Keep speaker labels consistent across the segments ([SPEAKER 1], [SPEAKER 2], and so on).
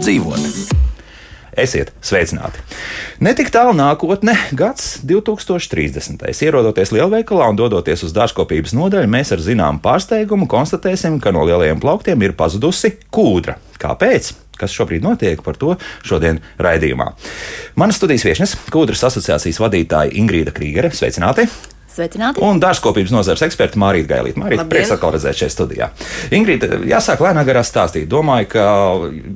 [SPEAKER 1] labāk dzīvot.
[SPEAKER 2] Esiet sveicināti! Netik tālu nākotne, gads 2030. Ierodoties lielveikalā un dodoties uz dārzkopības nodaļu, mēs ar zināmu pārsteigumu konstatēsim, ka no lielajiem plauktiem ir pazudusi kūdra. Kāpēc? Kas šobrīd notiek, par to šodien raidījumā. Manas studijas viesnes, Kūdras asociācijas vadītāja Ingrīda Krīgere. Sveicināti!
[SPEAKER 3] Sveicināti!
[SPEAKER 2] Un dārzkopības nozares eksperta Mārīta Gailīta. Mārīta, prieks atkal redzēt šeit studijā. Ingrīda, jāsāk lēnā garā stāstīt. Domāju, ka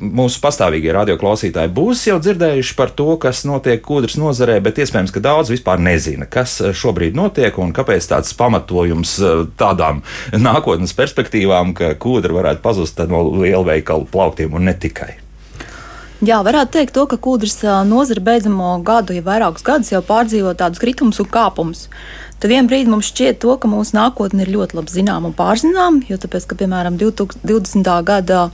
[SPEAKER 2] mūsu pastāvīgie radioklausītāji būs jau dzirdējuši par to, kas notiek kūdras nozarē, bet iespējams, ka daudz vispār nezina, kas šobrīd notiek un kāpēc tāds pamatojums eh, tādām nākotnes perspektīvām, ka kūdra varētu pazust no lielveikalu plauktiem un ne tikai.
[SPEAKER 3] Jā, varētu teikt, to, ka kūdras nozara beidzamo gadu, ja vairākus gadus jau pārdzīvo tādus kritumus un kāpumus tad vienā brīdī mums šķiet, to, ka mūsu nākotne ir ļoti labi zināma un pārzināma. Jo, tāpēc, ka, piemēram, 2020. gadā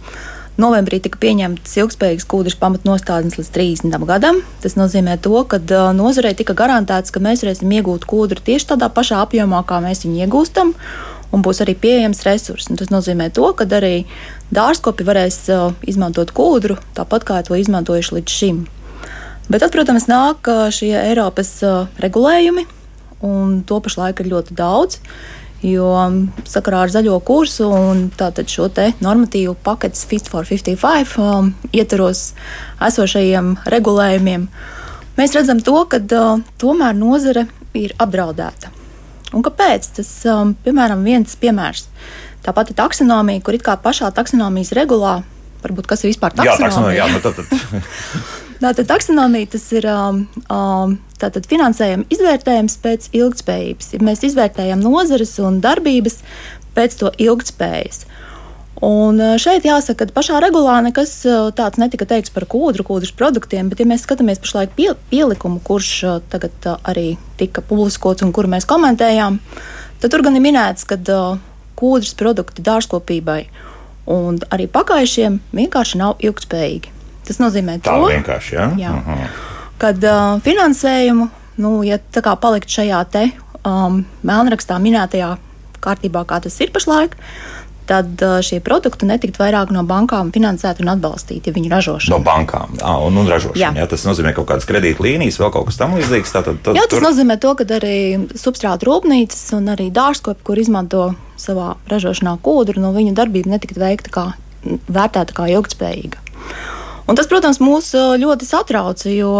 [SPEAKER 3] novembrī tika pieņemts ilgspējīgs kūdras pamatnostādnes līdz 30 gadam. Tas nozīmē, to, ka nozarei tika garantēts, ka mēs varēsim iegūt kūdru tieši tādā pašā apjomā, kā mēs viņu iegūstam. Un būs arī pieejams resurss. Un tas nozīmē, to, ka arī dārzkopi varēs izmantot kūdru tāpat kā to izmantojuši līdz šim. Bet tad, protams, nāk šie Eiropas regulējumi, un to pašlaik ir ļoti daudz. Jo sakarā ar zaļo kursu un šo normatīvu paketes Fit for 55 um, ietvaros esošajiem regulējumiem, mēs redzam to, ka uh, tomēr nozare ir apdraudēta. Un kāpēc? Tas, um, piemēram, viens piemērs. Tā pati taksonomija, kur it kā pašā taksonomijas regulā, varbūt kas ir vispār taksonomija. Jā, taksonomija, jā, nu tad, tad. Tātad taksonomija tas ir um, um, tātad finansējuma izvērtējums pēc ilgspējības. Ja mēs izvērtējam nozares un darbības pēc to ilgspējas. Un uh, šeit jāsaka, ka pašā regulā nekas uh, tāds netika teikts par kūdru, kūdras produktiem, bet, ja mēs skatāmies pašlaik pie, pielikumu, kurš uh, tagad arī tika publiskots un kuru mēs komentējām, tad tur gan ir minēts, ka kūdras produkti dārzkopībai un arī pakaišiem vienkārši nav ilgspējīgi. Tas nozīmē
[SPEAKER 2] tā to, vienkārši, ja? jā, uh -huh.
[SPEAKER 3] kad uh, finansējumu, nu, ja tā kā palikt šajā te um, melnrakstā minētajā kārtībā, kā tas ir pašlaik, tad uh, šie produkti netikt vairāk no bankām finansēti un atbalstīti, ja viņi ražošana.
[SPEAKER 2] No bankām, ah, un, un ražošana. Jā. Jā, tas nozīmē kaut kādas kredītlīnijas, vēl kaut kas tamlīdzīgs.
[SPEAKER 3] Tad, tad, jā, tas tur... nozīmē to, ka arī substrāta rūpnīcas un arī dārzkopi, kur izmanto savā ražošanā kūdru, no viņu darbība netikt veikta kā vērtēta kā ilgtspējīga. Un tas, protams, mūs ļoti satrauc, jo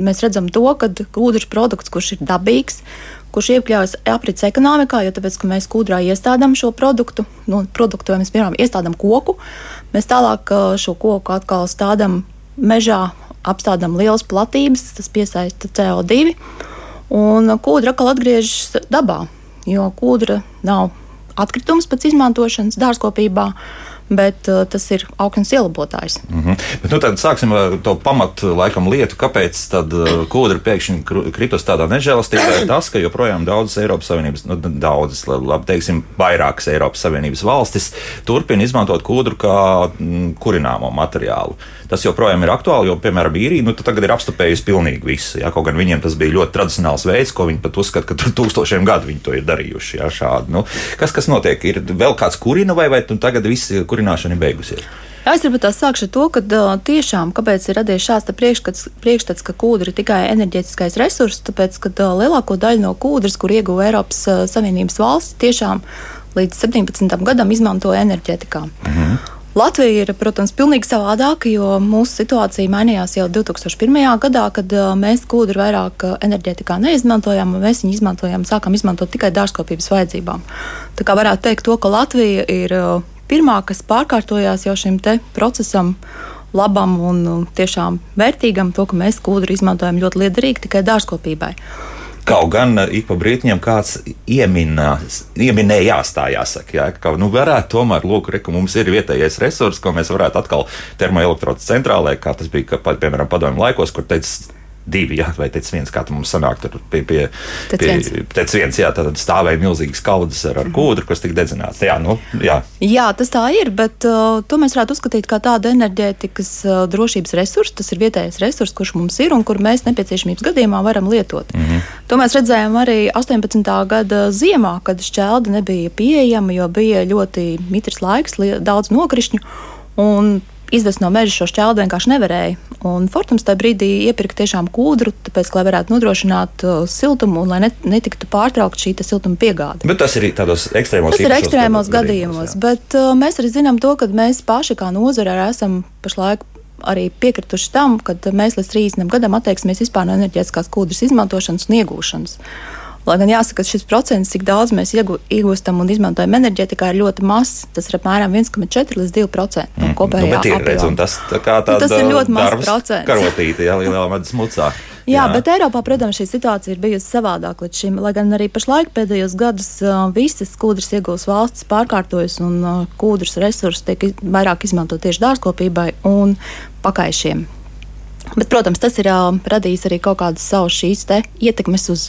[SPEAKER 3] mēs redzam to, ka ūdens produkts, kurš ir dabīgs, kurš iekļaujas aprits ekonomikā, jo tāpēc, mēs kūdrā iestādām šo produktu, nu, produktu mēs piemēram iestādām koku, mēs tālāk šo koku atkal stādām mežā, apstādām lielas platības, tas piesaista CO2, un kūdra atkal atgriežas dabā, jo kūdra nav atkritums pēc izmantošanas dārzkopībā bet uh, tas ir augsts ielabotājs.
[SPEAKER 2] Mm -hmm. bet, nu, tad sāksim ar to pamatu laikam, lietu, kāpēc tad uh, kūdra pēkšņi kritus tādā nežēlastībā. Tas, ka joprojām daudzas Eiropas Savienības, nu, daudzas, labi, teiksim, vairākas Eiropas Savienības valstis turpina izmantot kūdru kā mm, kurināmo materiālu. Tas joprojām ir aktuāli, jo, piemēram, īrija nu, tagad ir apstupējusi pilnīgi visu. Ja? Kaut gan viņiem tas bija ļoti tradicionāls veids, ko viņi pat uzskata, ka tur tūkstošiem gadu viņi to ir darījuši. Ja? Šādi, nu, kas, kas notiek? Ir vēl kāds kurina vai, vai tagad viss kurināšana ir beigusies.
[SPEAKER 3] Jā, es varbūt tā sākšu ar to, ka tiešām kāpēc ir radies šāds priekšstats, priekšstats, ka kūdra ir tikai enerģētiskais resurs, tāpēc, ka lielāko daļu no kūdras, kur ieguva Eiropas Savienības valsts, tiešām līdz 17. gadam izmantoja enerģētikā. Mm -hmm. Latvija ir, protams, pilnīgi savādāka, jo mūsu situācija mainījās jau 2001. gadā, kad mēs kūdru vairāk enerģētikā neizmantojām, un mēs viņu izmantojām, sākām izmantot tikai dārzkopības vajadzībām. Tā kā varētu teikt, to, ka Latvija ir pirmā, kas pārkārtojās jau šim procesam, labam un tiešām vērtīgam, to, ka mēs kūdru izmantojam ļoti liederīgi tikai dārzkopībai.
[SPEAKER 2] Kaut gan eh, ik pa brītņiem kāds ieminās, ieminējās, tā jāsaka, jā, ka nu, varētu tomēr, lūk, re, mums ir vietējais resurs, ko mēs varētu atkal termoelektrotas centrālē, kā tas bija, ka, piemēram, padomju laikos, kur teica, divi, jā, vai teicis viens, kā tam mums sanāk, tur pie, pie,
[SPEAKER 3] tec pie viens.
[SPEAKER 2] tec viens, jā, tad stāvēja milzīgas kaudzes ar, ar kūdru, kas tika dedzināts. Jā, nu, jā.
[SPEAKER 3] jā, tas tā ir, bet uh, to mēs varētu uzskatīt kā tādu enerģētikas uh, drošības resursu. Tas ir vietējais resurs, kurš mums ir un kur mēs nepieciešamības gadījumā varam lietot. Mm -hmm. To mēs redzējām arī 18. gada ziemā, kad šķelda nebija pieejama, jo bija ļoti mitrs laiks, daudz nokrišņu. Un izvest no meža šo šķeldu vienkārši nevarēja. Un Fortums tajā brīdī iepirka tiešām kūdru, tāpēc, lai varētu nodrošināt uh, siltumu un lai net, netiktu pārtraukt šī siltuma piegāde.
[SPEAKER 2] Bet tas ir tādos ekstrēmos,
[SPEAKER 3] tas ir ekstrēmos gadījumos, gadījumos bet uh, mēs arī zinām to, ka mēs paši kā nozare esam pašlaik arī piekrituši tam, ka mēs līdz 30 gadam atteiksimies vispār no enerģētiskās kūdras izmantošanas un iegūšanas. Lai gan jāsaka, ka šis procents, cik daudz mēs iegūstam un izmantojam enerģētikā, ir ļoti mazs. Tas ir apmēram 1,4 līdz 2% no kopējā
[SPEAKER 2] mm, nu, redz, tas, tā
[SPEAKER 3] nu, tas ir ļoti mazs procents.
[SPEAKER 2] Karotīte, jā, lielā medus mucā.
[SPEAKER 3] Jā, jā, bet Eiropā, protams, šī situācija ir bijusi savādāka līdz šim. Lai gan arī pašlaik pēdējos gados visas kūdras iegūs valsts pārkārtojas un kūdras resursi tiek vairāk izmantot tieši dārzkopībai un pakaišiem. Bet, protams, tas ir uh, radījis arī kaut kādas savas šīs ietekmes uz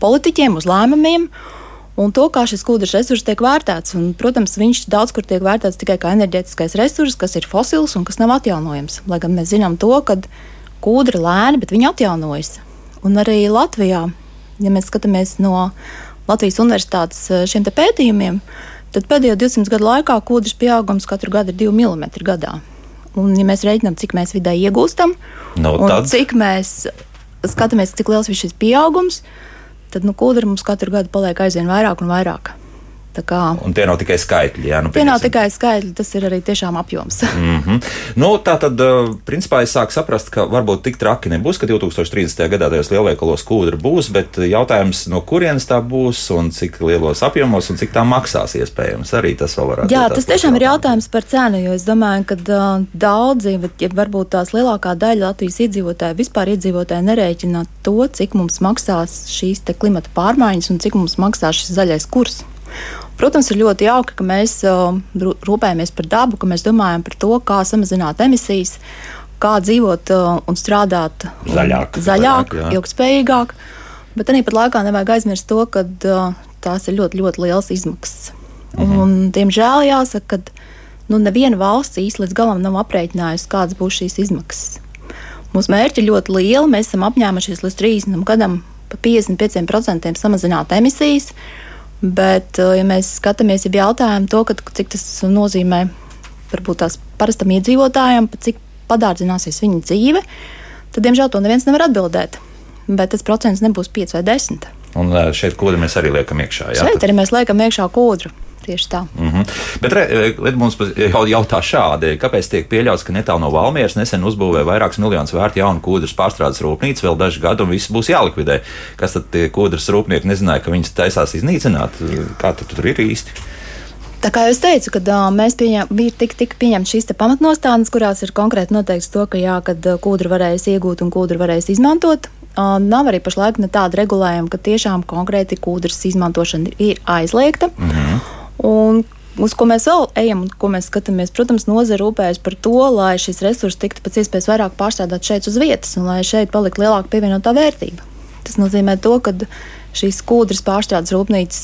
[SPEAKER 3] politiķiem, uz lēmumiem. Un to, kā šis kūdras resurs tiek vērtēts. Un, protams, viņš daudz kur tiek vērtēts tikai kā enerģētiskais resurs, kas ir fosils un kas nav atjaunojams. Lai gan mēs zinām to, ka kūdra lēni, bet viņa atjaunojas. Un arī Latvijā, ja mēs skatāmies no Latvijas universitātes šiem pētījumiem, tad pēdējo 200 gadu laikā kūdras pieaugums katru gadu ir 2 mm gadā. Un, ja mēs reiķinām, cik mēs vidē iegūstam,
[SPEAKER 2] no,
[SPEAKER 3] tad... cik mēs skatāmies, cik liels ir šis pieaugums, tad nu, kūdra mums katru gadu paliek aizvien vairāk un vairāk.
[SPEAKER 2] Kā, un tie nav tikai skaitļi. Jā, nu,
[SPEAKER 3] tie nav tikai skaitļi, tas ir arī tiešām apjoms.
[SPEAKER 2] mm -hmm. nu, tā tad, uh, principā, es sāku saprast, ka varbūt tik traki nebūs, ka 2030. gadā tajos lielveikalos kūdra būs, bet jautājums, no kurienes tā būs un cik lielos apjomos un cik tā maksās iespējams. Arī tas vēl varētu būt.
[SPEAKER 3] Jā, tas tiešām ir jautājums par cenu, jo es domāju, ka uh, daudzi, bet ja varbūt tās lielākā daļa Latvijas iedzīvotāju vispār iedzīvotāji nerēķina to, cik mums maksās šīs klimata pārmaiņas un cik mums maksās šis zaļais kurs. Protams, ir ļoti jauki, ka mēs uh, rūpējamies par dabu, ka mēs domājam par to, kā samazināt emisijas, kā dzīvot uh, un strādāt
[SPEAKER 2] zaļāk,
[SPEAKER 3] un zaļāk jā. ilgspējīgāk. Bet arī pat laikā nevajag aizmirst to, ka uh, tās ir ļoti, ļoti liels izmaksas. Mhm. Un, diemžēl jāsaka, ka nu, neviena valsts īsti līdz galam nav aprēķinājusi, kādas būs šīs izmaksas. Mūsu mērķi ir ļoti lieli. Mēs esam apņēmušies līdz 30 gadam pa 55% samazināt emisijas. Bet, eh, ja mēs skatāmies jau jautājumu to, ka, cik tas nozīmē varbūt tās parastam iedzīvotājam, cik padārdzināsies viņa dzīve, tad, diemžēl, to neviens nevar atbildēt. Bet tas procents nebūs 5 vai 10.
[SPEAKER 2] Un eh, šeit kodru mēs arī liekam iekšā.
[SPEAKER 3] Jā, šeit arī mēs liekam iekšā kodru. Tieši tā.
[SPEAKER 2] Mm -hmm. Bet re, mums jau jautā šādi, kāpēc tiek pieļauts, ka netālu no Valmieras nesen uzbūvēja vairākus miljonus vērtu jaunu kūdras pārstrādes rūpnīcu, vēl daži gadi, un viss būs jālikvidē. Kas tad tie kūdras rūpnieki nezināja, ka viņas taisās iznīcināt? Kā tad tur ir īsti?
[SPEAKER 3] Tā kā jau es teicu, kad uh, mēs pieņem, bija tik, tik pieņemts šīs pamatnostādnes, kurās ir konkrēti noteikts to, ka jā, kad kūdru varēs iegūt un kūdru varēs izmantot. Uh, nav arī pašlaik ne tāda regulējuma, ka tiešām konkrēti kūdras izmantošana ir aizliegta. Mm -hmm. Un Uz ko mēs vēl ejam un ko mēs skatāmies, protams, nozara rūpējas par to, lai šis resurs tiktu pēc iespējas vairāk pārstrādāt šeit uz vietas un lai šeit paliktu lielāka pievienotā vērtība. Tas nozīmē to, ka šīs kūdras pārstrādes rūpnīcas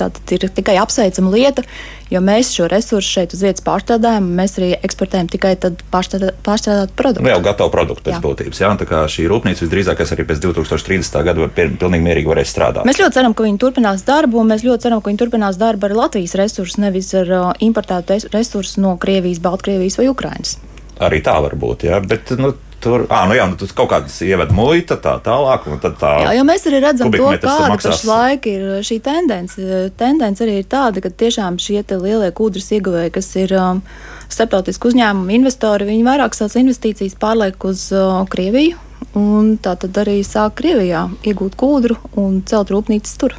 [SPEAKER 3] tā ir tikai apsveicama lieta, jo mēs šo resursu šeit uz vietas pārstrādājam, mēs arī eksportējam tikai pārstrādā, pārstrādātu produktu.
[SPEAKER 2] Nu, jau gatavu produktu pēc jā. būtības. Jā, tā kā šī rūpnīca visdrīzāk arī pēc 2030. gada pilnīgi mierīgi varēs strādāt.
[SPEAKER 3] Mēs ļoti ceram, ka viņi turpinās darbu, un mēs ļoti ceram, ka viņi turpinās darbu ar Latvijas resursu, nevis ar uh, importētu resursu no Krievijas, Baltkrievijas vai Ukrainas.
[SPEAKER 2] Arī tā var būt, jā, bet nu, Tur, ah, nu jā, nu, tur kaut kādas ievada muita, tā tālāk. Tā
[SPEAKER 3] jā, jo mēs arī redzam to, kāda pašlaik ir šī tendence. Tendence arī ir tāda, ka tiešām šie lielie kūdras ieguvēji, kas ir um, starptautiski uzņēmumi, investori, viņi vairāk savas investīcijas pārliek uz uh, Krieviju. Un tā tad arī sāk Krievijā iegūt kūdru un celt rūpnīcas tur.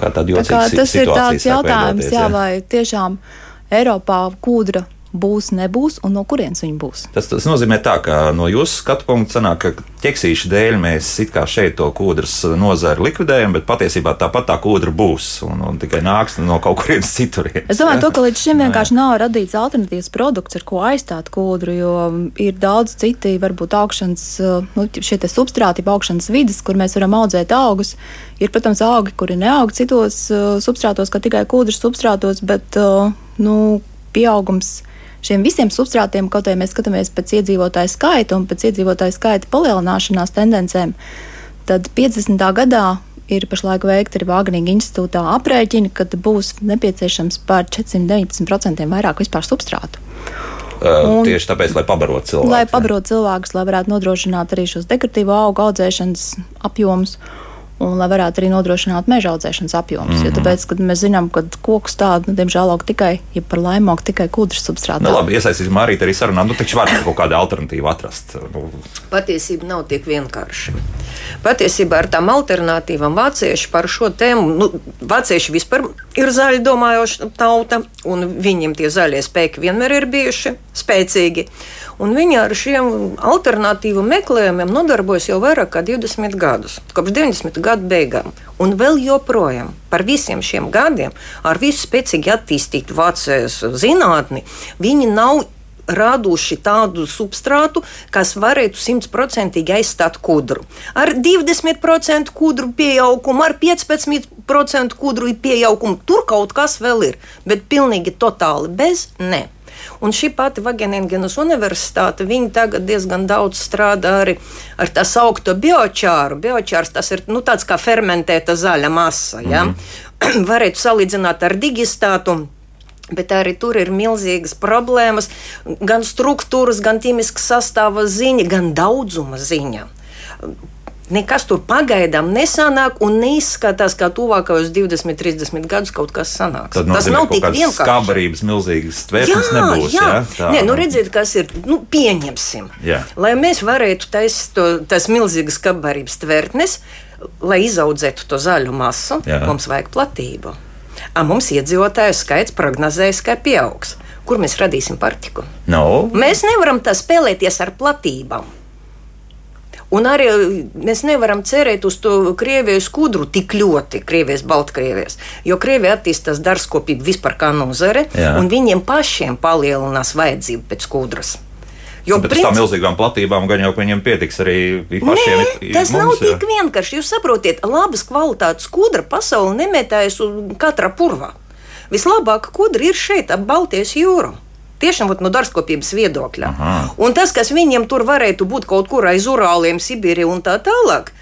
[SPEAKER 2] Kā tā kā
[SPEAKER 3] tas ir tāds jautājums, jā, jā, vai tiešām Eiropā kūdra būs, nebūs un no kurienes viņi būs.
[SPEAKER 2] Tas, tas nozīmē, tā, ka no jūsu skatu punkta sanāk, ka ķeksīšu dēļ mēs it kā šeit to kūdras nozari likvidējam, bet patiesībā tāpat tā kūdra būs un, un tikai nāks no kaut kurienes citurienes.
[SPEAKER 3] Es domāju, to, ka līdz šim vienkārši nav radīts alternatīvs produkts, ar ko aizstāt kūdru, jo ir daudz citi, varbūt augšanas, nu, šie substrāti, augšanas vidas, kur mēs varam audzēt augus. Ir, protams, augi, kuri neaug citos uh, substrātos, kā tikai kūdras substrātos, bet uh, nu, pieaugums šiem visiem substrātiem, kaut arī mēs skatāmies pēc iedzīvotāju skaita un pēc iedzīvotāju skaita palielināšanās tendencēm, tad 50. gadā ir pašlaik veikta arī Vāģnīga institūtā aprēķini, kad būs nepieciešams par 419% vairāk vispār substrātu.
[SPEAKER 2] Un, tieši tāpēc, lai pabarotu cilvēkus.
[SPEAKER 3] Lai pabarotu cilvēkus, lai varētu nodrošināt arī šos dekoratīvo augu audzēšanas apjomus un lai varētu arī nodrošināt meža audzēšanas apjomus. Mm -hmm. Jo mhm. tāpēc, kad mēs zinām, ka koks tādu, nu, diemžēl, aug tikai, ja par laimi aug tikai kūdras substrātā.
[SPEAKER 2] Nu, labi, iesaistīsim arī arī sarunā, nu taču var kaut kādu alternatīvu atrast. Nu.
[SPEAKER 1] Patiesība nav tik vienkārša. Patiesībā ar tām alternatīvām vācieši par šo tēmu, nu, vācieši vispār ir zaļi domājoša tauta, un viņiem tie zaļie spēki vienmēr ir bijuši spēcīgi. Un viņi ar šiem alternatīvu meklējumiem nodarbojas jau vairāk kā 20 gadus, kopš 90. gadu beigām. Un vēl joprojām par visiem šiem gadiem, ar visu spēcīgi attīstītu vācijas zinātni, viņi nav raduši tādu substrātu, kas varētu simtprocentīgi aizstāt kudru. Ar 20% kudru pieaugumu, ar 15% kudru pieaugumu tur kaut kas vēl ir, bet pilnīgi totāli bez ne. Un šī pati Vageningenas universitāte, viņi tagad diezgan daudz strādā arī ar tā saukto biočāru. Biočārs tas ir nu, tāds kā fermentēta zaļa masa. Ja? Mm -hmm. Varētu salīdzināt ar digistātu. Bet arī tur ir milzīgas problēmas, gan struktūras, gan ķīmiskas sastāvā ziņa, gan daudzuma ziņa nekas tur pagaidām nesanāk un neizskatās, kā tuvākajos 20, 30 gadus kaut kas sanāks.
[SPEAKER 2] Tad tas nav tik vienkārši. Skābarības milzīgas tvērtnes nebūs. Jā, jā.
[SPEAKER 1] Tā. Nē, nu redziet, kas ir, nu pieņemsim. Jā. Lai mēs varētu taisīt to, tas milzīgas skābarības tvērtnes, lai izaudzētu to zaļu masu, jā. mums vajag platību. A, mums iedzīvotāju skaits prognozējas, ka pieaugs. Kur mēs radīsim partiku?
[SPEAKER 2] No.
[SPEAKER 1] Mēs nevaram tā spēlēties ar platībām. Un arī mēs nevaram cerēt uz to Krievijas kudru tik ļoti, Krievijas, Baltkrievijas, jo Krievija attīstās dārzkopību vispār kā nozare, Jā. un viņiem pašiem palielinās vajadzību pēc kudras.
[SPEAKER 2] Jo nu, pēc tam milzīgām platībām gan jau viņiem pietiks arī pašiem.
[SPEAKER 1] Nē, tas mums, nav jā. tik vienkārši. Jūs saprotiet, labas kvalitātes kudra pasauli nemetājas katrā purvā. Vislabākā kudra ir šeit, ap Baltijas jūru. Tiešām no dārzkopības viedokļa. Aha. Un tas, kas viņiem tur varētu būt kaut kur aiz Urāliem, Sibīrijā un tā tālāk,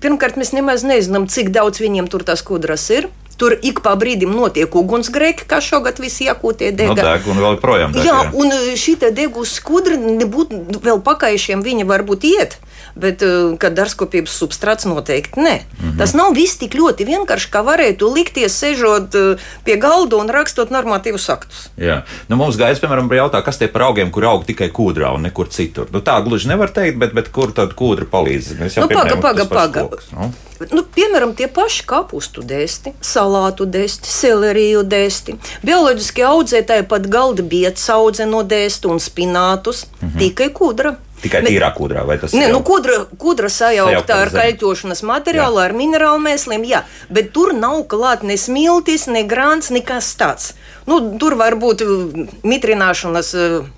[SPEAKER 1] pirmkārt, mēs nemaz nezinām, cik daudz viņiem tur tās kudras ir. Tur ik pa brīdim notiek ugunsgrēki, kā šogad visi iekūtie dega.
[SPEAKER 2] No, deg, un vēl projām deg,
[SPEAKER 1] jā, jā, un šī degus skudra nebūtu vēl pakaišiem, viņa varbūt iet bet uh, kad dārzkopības substrāts noteikti ne. Mm -hmm. Tas nav viss tik ļoti vienkārši, kā varētu likties, sežot uh, pie galda un rakstot normatīvus aktus.
[SPEAKER 2] Jā, nu, mums gaisa, piemēram, jautā, kas tie par augiem, kur aug tikai kūdrā un nekur citur. Nu, tā gluži nevar teikt, bet, bet kur tad kūdra palīdz?
[SPEAKER 1] Mēs jau nu, paga, paga, paga. Nu? Nu, piemēram, tie paši kapustu dēsti, salātu dēsti, seleriju dēsti. Bioloģiski audzētāji pat galda biets audzē no dēstu un spinātus, mm -hmm. tikai kūdra.
[SPEAKER 2] Tikai tīrā kūdrā, vai tas
[SPEAKER 1] ir? Nē, nu, kūdra, kūdra sajaukta ar kaļķošanas materiālu, jā. ar minerālu mēsliem, jā, bet tur nav klāt ne smiltis, ne grāns, nekas tāds. Nu, tur var būt uh, mitrināšanas uh,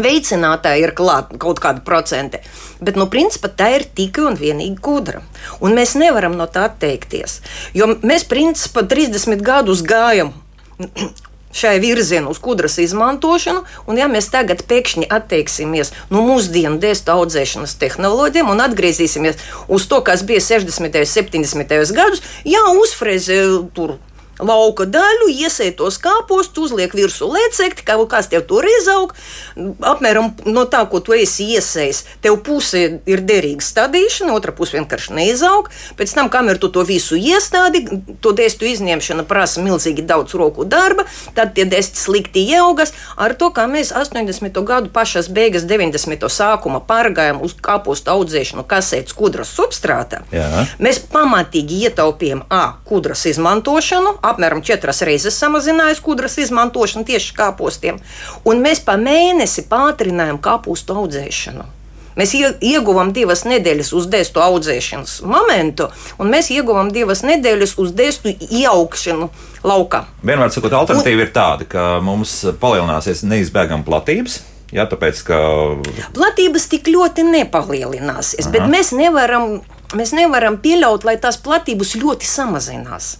[SPEAKER 1] veicinātāji ir klāt kaut kāda procente. Bet, nu, principā tā ir tikai un vienīgi gudra. Un mēs nevaram no tā atteikties. Jo mēs, principā, 30 gadus gājam šai virzienā uz kudras izmantošanu, un ja mēs tagad pēkšņi atteiksimies no mūsdienu dēstu audzēšanas tehnoloģiem un atgriezīsimies uz to, kas bija 60. un 70. gados, jā, uzfrēzē tur lauka daļu, iesēj tos kāpostus, uzliek virsū lēcekti, kaut kas tev tur izaug. Apmēram no tā, ko tu esi iesējis, tev puse ir derīga stādīšana, otra puse vienkārši neizaug. Pēc tam, kamēr tu to visu iestādi, to dēstu izņemšana prasa milzīgi daudz roku darba, tad tie dēsti slikti ieaugas. Ar to, kā mēs 80. gadu pašas beigas, 90. sākuma pārgājām uz kāpostu audzēšanu kasētas kudras substrātā, Jā. mēs pamatīgi ietaupījām A. kudras izmantošanu, apmēram četras reizes samazinājusi kudras izmantošanu tieši kāpostiem, un mēs pa mēnesi pātrinājām kāpostu audzēšanu. Mēs ieguvām divas nedēļas uz dēstu audzēšanas momentu, un mēs ieguvām divas nedēļas uz dēstu ieaugšanu laukā.
[SPEAKER 2] Vienmēr sakot, alternatīva un, ir tāda, ka mums palielināsies neizbēgami platības. Jā, tāpēc, ka
[SPEAKER 1] platības tik ļoti nepalielināsies, Aha. bet mēs nevaram, mēs nevaram pieļaut, lai tās platības ļoti samazinās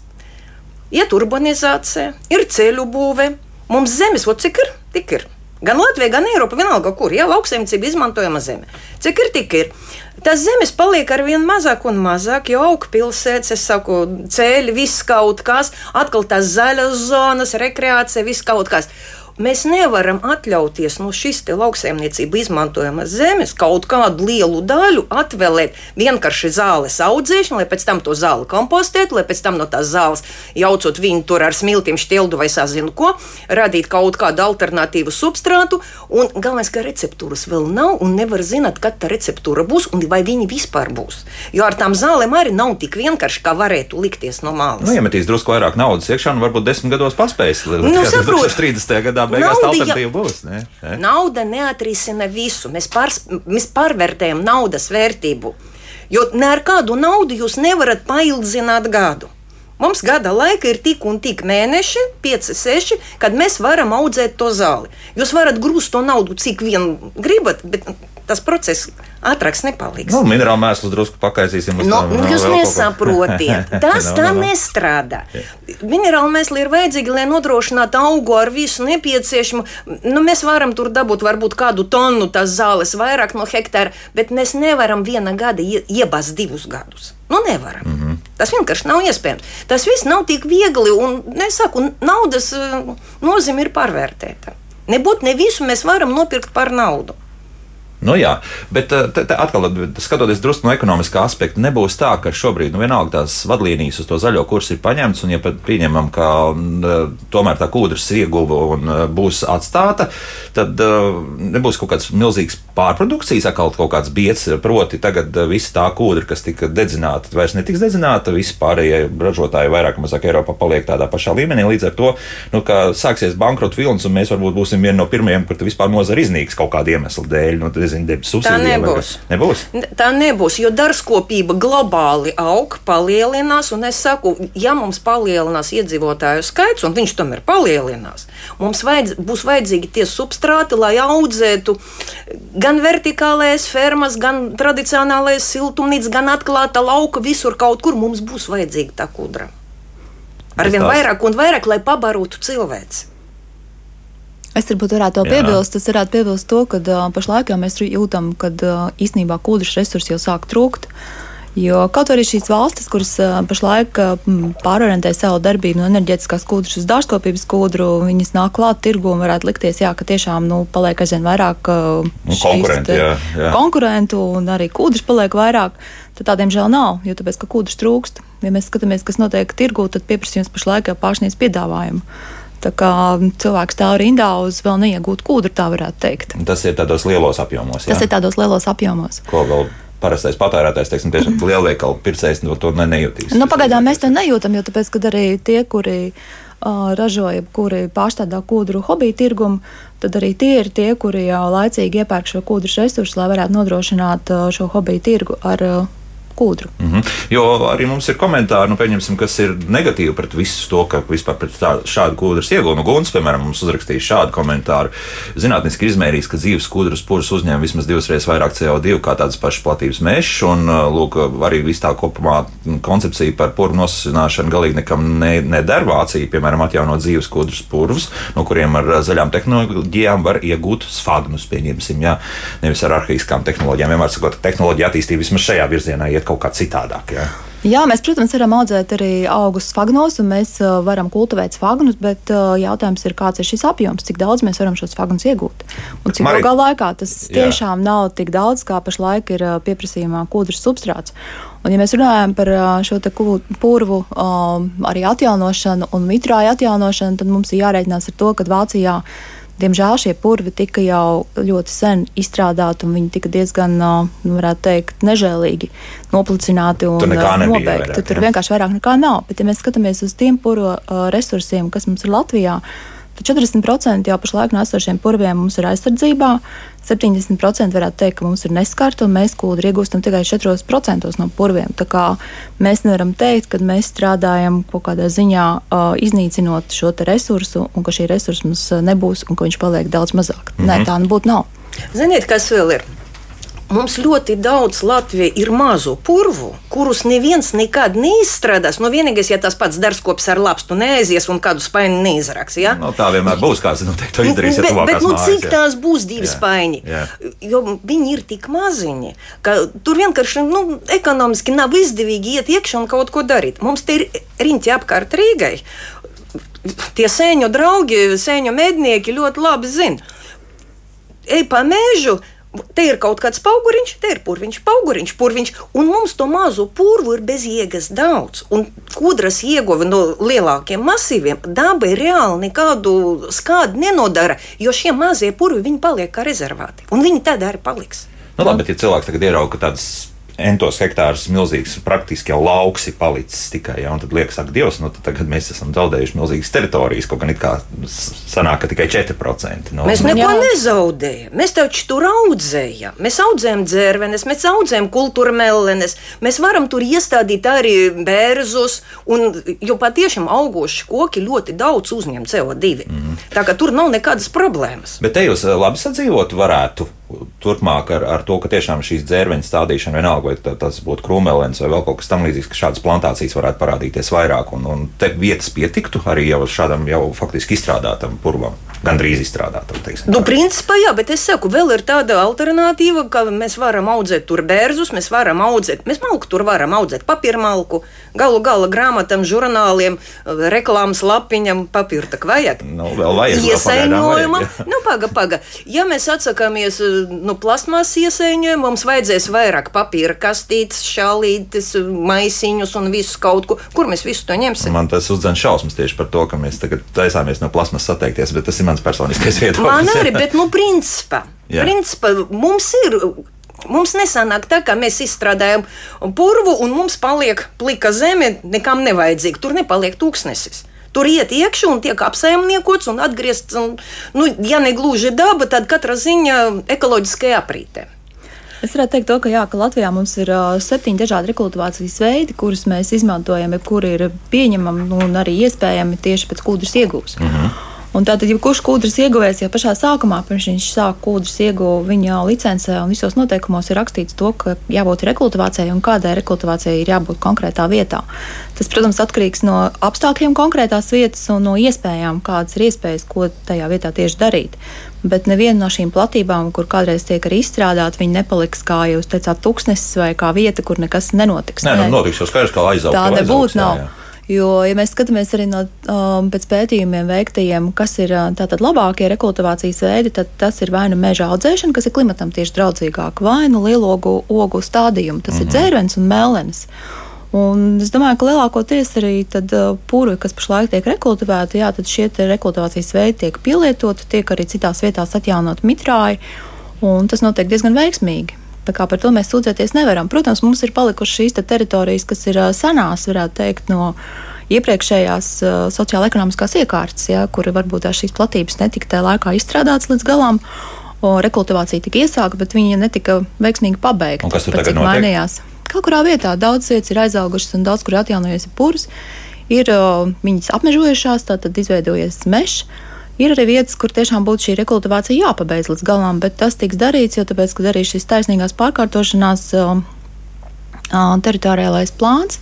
[SPEAKER 1] iet urbanizācija, ir ceļu būve. Mums zemes, o cik ir, tik ir. Gan Latvija, gan Eiropa, vienalga, kur ir ja, lauksaimniecība izmantojama zeme. Cik ir, tik ir. Tas zemes paliek ar vien mazāk un mazāk, jo aug pilsētas, es saku, ceļi, viss kaut kas, atkal tās zaļas zonas, rekreācija, viss kaut kas. Mēs nevaram atļauties no šīs lauksaimniecības izmantojamas zemes kaut kādu lielu daļu atvēlēt vienkārši zāles audzēšanu, lai pēc tam to zāli kompostētu, lai pēc tam no tās zāles jaucot viņu tur ar smiltīm, šķildu vai sazinu ko, radīt kaut kādu alternatīvu substrātu. Un galvenais, ka receptūras vēl nav un nevar zināt, kad tā receptūra būs un vai viņi vispār būs. Jo ar tām zālēm arī nav tik vienkārši, kā varētu likties no malas.
[SPEAKER 2] Nu, iemetīs drusku vairāk naudas iekšā, un varbūt desmit gados paspējas. Nu, saprot, 30. gadā beigās nauda, alternatīva būs. Ne? Ne?
[SPEAKER 1] Nauda neatrisina visu. Mēs, pārs, mēs pārvērtējam naudas vērtību. Jo ne ar kādu naudu jūs nevarat paildzināt gadu. Mums gada laika ir tik un tik mēneši, 5, 6, kad mēs varam audzēt to zāli. Jūs varat grūst to naudu, cik vien gribat, bet tas process ātrāks nepaliks.
[SPEAKER 2] Nu, minerālu mēslu drusku pakaisīsim.
[SPEAKER 1] No, nu, tam, jūs nesaprotiet. Tas tā nestrādā. Minerālu mēsli ir vajadzīgi, lai nodrošinātu augu ar visu nepieciešamo. Nu, mēs varam tur dabūt varbūt kādu tonu tās zāles vairāk no hektāra, bet mēs nevaram viena gada iebāzt divus gadus. Nu, nevaram. Mm -hmm. Tas vienkārši nav iespējams. Tas viss nav tik viegli, un nesaku, naudas eh, nozīme ir pārvērtēta. Nebūtu ne visu mēs varam nopirkt par naudu.
[SPEAKER 2] Nu, jā, bet eh, te, te atkal, skatoties drusku no ekonomiskā aspekta, nebūs tā, ka šobrīd nu, vienalga tās vadlīnijas uz to zaļo kursu ir paņemtas, un ja pat pieņemam, ka uh, tomēr tā kūdras ieguva un uh, būs atstāta, tad nebūs kaut kāds milzīgs pārprodukcijas, atkal kaut kāds biets, proti tagad visa tā kūdra, kas tika dedzināta, vairs netiks dedzināta, visi pārējie ražotāji vairāk vai mazāk Eiropā paliek tādā pašā līmenī. Līdz ar to, nu, ka sāksies bankrotu vilnis, un mēs varbūt būsim vieni no pirmajiem, kur vispār nozara iznīks kaut kāda iemesla dēļ. Nu, nezinu, debesu
[SPEAKER 1] subsīdija. Tā nebūs.
[SPEAKER 2] nebūs.
[SPEAKER 1] Tā nebūs, jo darbskopība globāli aug, palielinās. Un es saku, ja mums palielinās iedzīvotāju skaits, un viņš tomēr palielinās, mums vajadz, būs vajadzīgi tie substrāti, lai audzētu gan vertikālais fermas, gan tradicionālais siltumnīca, gan atklāta lauka, visur kaut kur mums būs vajadzīga tā kudra. Arvien vairāk un vairāk, lai pabarotu cilvēci.
[SPEAKER 3] Es varbūt varētu to piebilst. Es varētu piebilst to, ka uh, pašlaik jau mēs jūtam, ka uh, īstenībā kūdras resursi jau sāk trūkt. Jo kaut arī šīs valstis, kuras pašlaik pārorientē savu darbību no enerģētiskās kūdras uz dārzkopības kūdru, viņas nāk klāt tirgu un varētu likties, jā, ka tiešām nu, paliek aizvien vairāk
[SPEAKER 2] nu, konkurentu, jā, jā.
[SPEAKER 3] konkurentu un arī kūdras paliek vairāk. Tad tādiem žēl nav, jo tāpēc, ka kūdras trūkst. Ja mēs skatāmies, kas notiek tirgū, tad pieprasījums pašlaik jau pārsniedz piedāvājumu. Tā kā cilvēks stāv rindā uz vēl neiegūtu kūdru, tā varētu teikt.
[SPEAKER 2] Tas ir tādos lielos apjomos. Jā?
[SPEAKER 3] Tas ir tādos lielos apjomos.
[SPEAKER 2] Ko vēl parastais patērētājs, teiksim, tiešām lielveikalu pircējs no to ne, nejūtīs.
[SPEAKER 3] Nu, pagaidām mēs to nejūtam, jo tāpēc, kad arī tie, kuri uh, ražoja, kuri pārstādā kūdru hobiju tirgumu, tad arī tie ir tie, kuri jau laicīgi iepērk šo kūdru resursu, lai varētu nodrošināt uh, šo hobiju tirgu ar uh, kūdru.
[SPEAKER 2] Mm -hmm. Jo arī mums ir komentāri, nu, kas ir negatīvi pret visu to, ka vispār pret tā, šādu kūdras iegūmu. Nu, Guns, piemēram, mums uzrakstīja šādu komentāru. Zinātniski izmērījis, ka dzīves kūdras puras uzņem vismaz divas reizes vairāk CO2 kā tādas pašas platības mežs, un lūk, arī viss tā kopumā koncepcija par puru nosacināšanu galīgi nekam ne, neder. Vācija, piemēram, atjaunot dzīves kūdras purvus, no kuriem ar zaļām tehnoloģijām var iegūt sfagnus, pieņemsim, jā, nevis ar arhīskām tehnoloģijām. Vienmēr sakot, tehnoloģija attīstība vismaz šajā virzienā iet kaut kā citādāk. Jā.
[SPEAKER 3] Jā, mēs, protams, varam audzēt arī augus fagnos, un mēs uh, varam kultivēt fagnus, bet uh, jautājums ir, kāds ir šis apjoms, cik daudz mēs varam šos fagnus iegūt. Un cik ilgā laikā tas tiešām jā. nav tik daudz, kā pašlaik ir uh, pieprasījumā kūdras substrāts. Un, ja mēs runājam par uh, šo purvu uh, arī atjaunošanu un mitrāju atjaunošanu, tad mums ir jārēķinās ar to, ka Vācijā Diemžēl šie purvi tika jau ļoti sen izstrādāti, un viņi tika diezgan, nu, varētu teikt, nežēlīgi noplicināti un nobeigti. Vairāk, tur vienkārši vairāk nekā nav. Bet, ja mēs skatāmies uz tiem purvu resursiem, kas mums ir Latvijā, 40% jau pašlaik no esošiem purviem mums ir aizsardzībā, 70% varētu teikt, ka mums ir neskarta, un mēs kūdri iegūstam tikai 4% no purviem. Tā kā mēs nevaram teikt, ka mēs strādājam kaut kādā ziņā uh, iznīcinot šo resursu, un ka šī resursa mums nebūs, un ka viņš paliek daudz mazāk. Mm -hmm. Nē, tā nu būtu nav.
[SPEAKER 1] Ziniet, kas vēl ir? Mums ļoti daudz Latvijā ir mazu purvu, kurus neviens nekad neizstrādās. Nu, vienīgais, ja tas pats darbskops ar lapstu neaizies un kādu spaini neizraks. Ja?
[SPEAKER 2] No, nu, tā vienmēr būs kāds, noteikti to izdarīs.
[SPEAKER 1] Bet, bet nu, mājas, cik jā. tās būs divi jā, spaiņi? Jā. Jo viņi ir tik maziņi, ka tur vienkārši nu, ekonomiski nav izdevīgi iet iekšā un kaut ko darīt. Mums te ir riņķi apkārt Rīgai tie sēņu draugi, sēņu mednieki ļoti labi zina. Ej pa mēžu, Te ir kaut kāds auguriņš, te ir purviņš, auguriņš, purviņš, un mums to mazo purvu ir bez jēgas daudz. Un kūdras ieguve no lielākiem masīviem dabai reāli nekādu skādu nenodara, jo šie mazie purvi paliek kā rezervāti. Un viņi tādā arī paliks.
[SPEAKER 2] Nu, labi, bet ja cilvēks tagad ierauga tādas entos hektārus milzīgs, praktiski jau lauks ir palicis tikai. Ja, tad liekas, ak, Dievs, nu, tagad mēs esam zaudējuši milzīgas teritorijas. Kaut gan it kā sanāk, ka tikai 4%.
[SPEAKER 1] No, mēs neko jā. nezaudējam. Mēs taču tur audzējam. Mēs audzējam dzērvenes, mēs audzējam kultūra melenes. Mēs varam tur iestādīt arī bērzus, un, jo patiešām augoši koki ļoti daudz uzņem CO2. Mm. Tā kā tur nav nekādas problēmas.
[SPEAKER 2] Bet te jūs eh, labi sadzīvot varētu turpmāk ar, ar to, ka tiešām šīs dzērveņa stādīšana, vienalga, vai tas būtu krūmelēns vai vēl kaut kas tamlīdzīgs, ka šādas plantācijas varētu parādīties vairāk, un, un te vietas pietiktu arī jau šādam jau faktiski izstrādātam purvam gandrīz izstrādātam.
[SPEAKER 1] Nu, principā, jā, bet es saku, vēl ir tāda alternatīva, ka mēs varam audzēt tur bērzus, mēs varam audzēt, mēs malku tur varam audzēt papīra malku, galu galā grāmatam, žurnāliem, reklāmas lapiņam, papīra tak vajag.
[SPEAKER 2] Nu, vēl vajag.
[SPEAKER 1] Iesaimojuma. Nu, paga, paga. Ja mēs atsakāmies nu, plasmas iesaiņojumu, mums vajadzēs vairāk papīra kastītes, šālītes, maisiņus un visu kaut ko. Kur mēs visu to ņemsim?
[SPEAKER 2] Man tas uzdzen šausmas tieši par to, ka mēs tagad taisāmies no plasmas atteikties, bet tas ir mans personiskais viedoklis.
[SPEAKER 1] Man arī, bet, nu, principā, principā mums ir Mums nesanāk tā, ka mēs izstrādājam purvu un mums paliek plika zeme, nekam nevajadzīga. Tur nepaliek tūkstnesis. Tur iet iekšā un tiek apsaimniekots un atgriezts. Un, nu, ja ne gluži daba, tad katra ziņa ekoloģiskajā aprītē.
[SPEAKER 3] Es varētu teikt, to, ka, jā, ka Latvijā mums ir uh, septiņi dažādi rekultivācijas veidi, kurus mēs izmantojam, jebkuri ir pieņemami un arī iespējami tieši pēc kūdras iegūs. Mm -hmm. Un tātad, ja kurš kūdras ieguvējs jau pašā sākumā, pirms viņš sāk kūdras ieguvu, viņa licencē un visos noteikumos ir rakstīts to, ka jābūt rekultivācijai un kādai rekultivācijai ir jābūt konkrētā vietā. Tas, protams, atkarīgs no apstākļiem konkrētās vietas un no iespējām, kādas ir iespējas, ko tajā vietā tieši darīt. Bet neviena no šīm platībām, kur kādreiz tiek arī izstrādāta, viņa nepaliks kā jūs teicāt, tūkstnesis vai kā vieta, kur nekas nenotiks.
[SPEAKER 2] Nē, nu, notiks jau skaidrs, kā aizaugt.
[SPEAKER 3] Tā nebūtu. Jā, jā. Jo, ja mēs skatāmies arī no um, pētījumiem veiktajiem, kas ir uh, tātad labākie rekultivācijas veidi, tad tas ir vai nu meža audzēšana, kas ir klimatam tieši draudzīgāk, vai nu lielogu ogu stādījumu, tas mm -hmm. ir mhm. dzērvens un melens. Un es domāju, ka lielākoties arī tad, uh, purvi, kas pašlaik tiek rekultivēti, jā, tad šie rekultivācijas veidi tiek pielietoti, tiek arī citās vietās atjaunot mitrāji, un tas notiek diezgan veiksmīgi. Par to mēs sūdzēties nevaram. Protams, mums ir palikušas šīs te teritorijas, kas ir senās, varētu teikt, no iepriekšējās uh, sociāla-ekonomiskās iekārtas, ja, kur varbūt šīs platības netika tajā laikā izstrādātas līdz galam. Rekultivācija tika iesākta, bet viņa netika veiksmīgi pabeigta.
[SPEAKER 2] Kas tur tagad mainījās?
[SPEAKER 3] Kaut kurā vietā daudz vietas ir aizaugušas un daudz kur atjaunojies pūrs. Ir uh, viņas apmežojušās, tad izveidojies mežs. Ir arī vietas, kur tiešām būtu šī rekultivācija jāpabeidz līdz galam, bet tas tiks darīts, jo tāpēc, ka arī šis taisnīgās pārkārtošanās uh, uh, teritoriālais plāns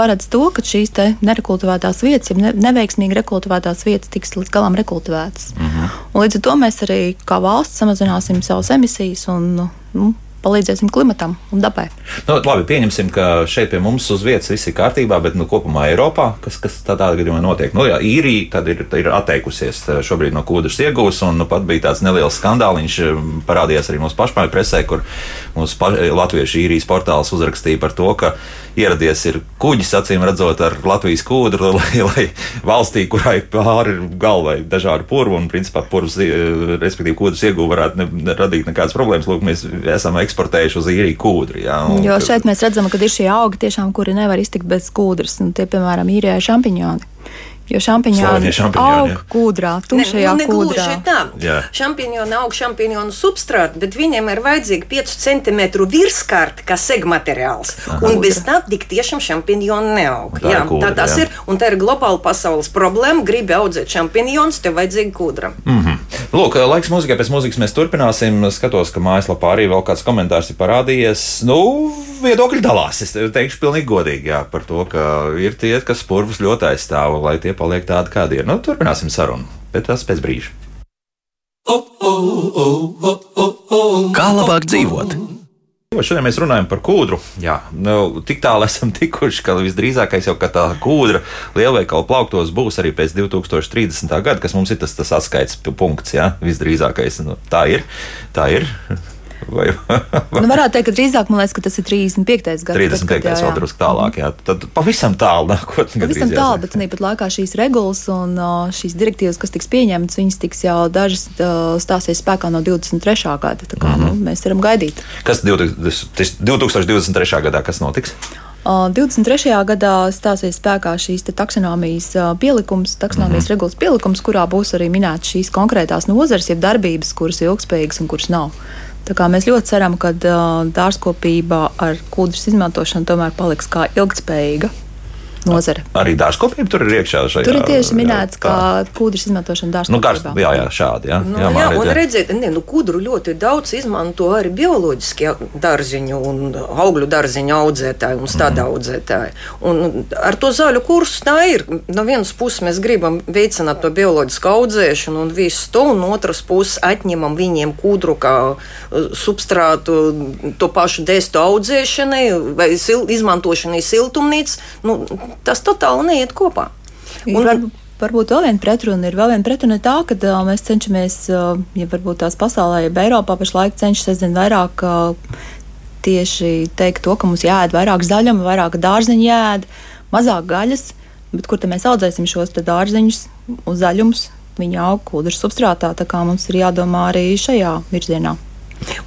[SPEAKER 3] paredz to, ka šīs nerekultivētās vietas, ja neveiksmīgi rekultivētās vietas, tiks līdz galam rekultivētas. Mm -hmm. Un līdz ar to mēs arī kā valsts samazināsim savas emisijas un nu, palīdzēsim klimatam un dabai.
[SPEAKER 2] Nu, labi, pieņemsim, ka šeit pie mums uz vietas viss ir kārtībā, bet nu, kopumā Eiropā, kas, kas tādā gadījumā notiek? Nu, jā, īrija ir, ir atteikusies eh, šobrīd no kūdras iegūs, un nu, pat bija tāds neliels skandāliņš, eh, parādījās arī mūsu pašmāju presē, kur mūsu pa, latviešu īrijas portāls uzrakstīja par to, ka ieradies ir kuģis, acīm redzot, ar Latvijas kūdru, lai, lai valstī, kurai pāri ir galvai dažādi purvi, un principā purvs, eh, respektīvi kūdras iegūva varētu ne, radīt nekādas problēmas. Lūk, mēs esam eksportējuši uz īriju kūdri. Jā,
[SPEAKER 3] un, jo šeit mēs redzam, ka ir šie augi, tiešām, kuri nevar iztikt bez kūdras, un tie, piemēram, īrijā šampiņoni. Jo šampiņoni aug kūdrā, tumšajā ne, nu, kūdrā.
[SPEAKER 1] Tā. Šampiņoni aug šampiņonu substrātu, bet viņiem ir vajadzīga 5 cm virskārta, kā segmateriāls. Aha, un bez tā tik tiešām šampiņoni neaug. Tā, jā, kūdra, tā tas jā. ir, un tā ir globāla pasaules problēma. Gribi audzēt šampiņonus, tev vajadzīga kūdra.
[SPEAKER 2] Mm -hmm. Lūk, laiks mūzikai, pēc mūzikas mēs turpināsim. Skatos, ka mājaslapā arī vēl kāds komentārs ir parādījies. Nu, viedokļi dalās. Es teikšu pilnīgi godīgi jā, par to, ka ir tie, kas purvus ļoti aizstāv, lai tie paliek tādi, kādi ir. Nu, turpināsim sarunu, bet tas pēc brīža. Kā labāk dzīvot? Šodien mēs runājam par kūdru. Jā, nu, tik tālu esam tikuši, ka visdrīzākais jau tā kūdra lielveikalu plauktos būs arī pēc 2030. gada, kas mums ir tas, tas atskaites punkts. Jā, visdrīzākais. Nu, tā ir. Tā ir.
[SPEAKER 3] Vai, vai? Nu, varētu teikt, ka drīzāk man liekas, ka tas ir 35. gads.
[SPEAKER 2] 35. gads vēl drusku tālāk, jā. Tad pavisam tālu nākotnē.
[SPEAKER 3] Pavisam tālu, bet tāpat laikā šīs regulas un šīs direktīvas, kas tiks pieņemtas, viņas tiks jau dažas stāsies spēkā no 23. gada. Tā kā mm -hmm. nu, mēs varam gaidīt.
[SPEAKER 2] Kas 2023. gadā kas notiks?
[SPEAKER 3] 23. gadā stāsies spēkā šīs taksonomijas pielikums, taksonomijas mm -hmm. regulas pielikums, kurā būs arī minētas šīs konkrētās nozares, jeb darbības, kuras ir ilgspējīgas un kuras nav. Mēs ļoti ceram, ka dārzkopība ar kūdras izmantošanu tomēr paliks kā ilgspējīga nozare.
[SPEAKER 2] Arī dārzkopība tur ir iekšā. Šajā,
[SPEAKER 3] tur ir tieši minēts, jā, kā kūdras izmantošana dārzkopībā.
[SPEAKER 2] Nu, gars, jā, jā, šādi. Jā,
[SPEAKER 1] nu, jā, jā un redziet, ne, nu, kūdru ļoti daudz izmanto arī bioloģiskie dārziņu un augļu dārziņu audzētāji un stāda mm. audzētāji. Un ar to zaļu kursu tā ir. No vienas puses mēs gribam veicināt to bioloģisku audzēšanu un visu to, un no otras puses atņemam viņiem kūdru kā uh, substrātu to pašu dēstu audzēšanai vai sil, izmantošanai siltumnīcas. Nu, tas totāli neiet kopā.
[SPEAKER 3] Un, var, varbūt vēl viena pretruna ir vēl viena pretruna tā, ka uh, mēs cenšamies, uh, ja varbūt tās pasaulē, ja Eiropā pašlaik cenšas aizvien vairāk uh, tieši teikt to, ka mums jāēd vairāk zaļuma, vairāk dārzeņu jāēd, mazāk gaļas, bet kur tad mēs audzēsim šos dārzeņus uz zaļumus? Viņi aug kūdras substrātā, tā kā mums ir jādomā arī šajā virzienā.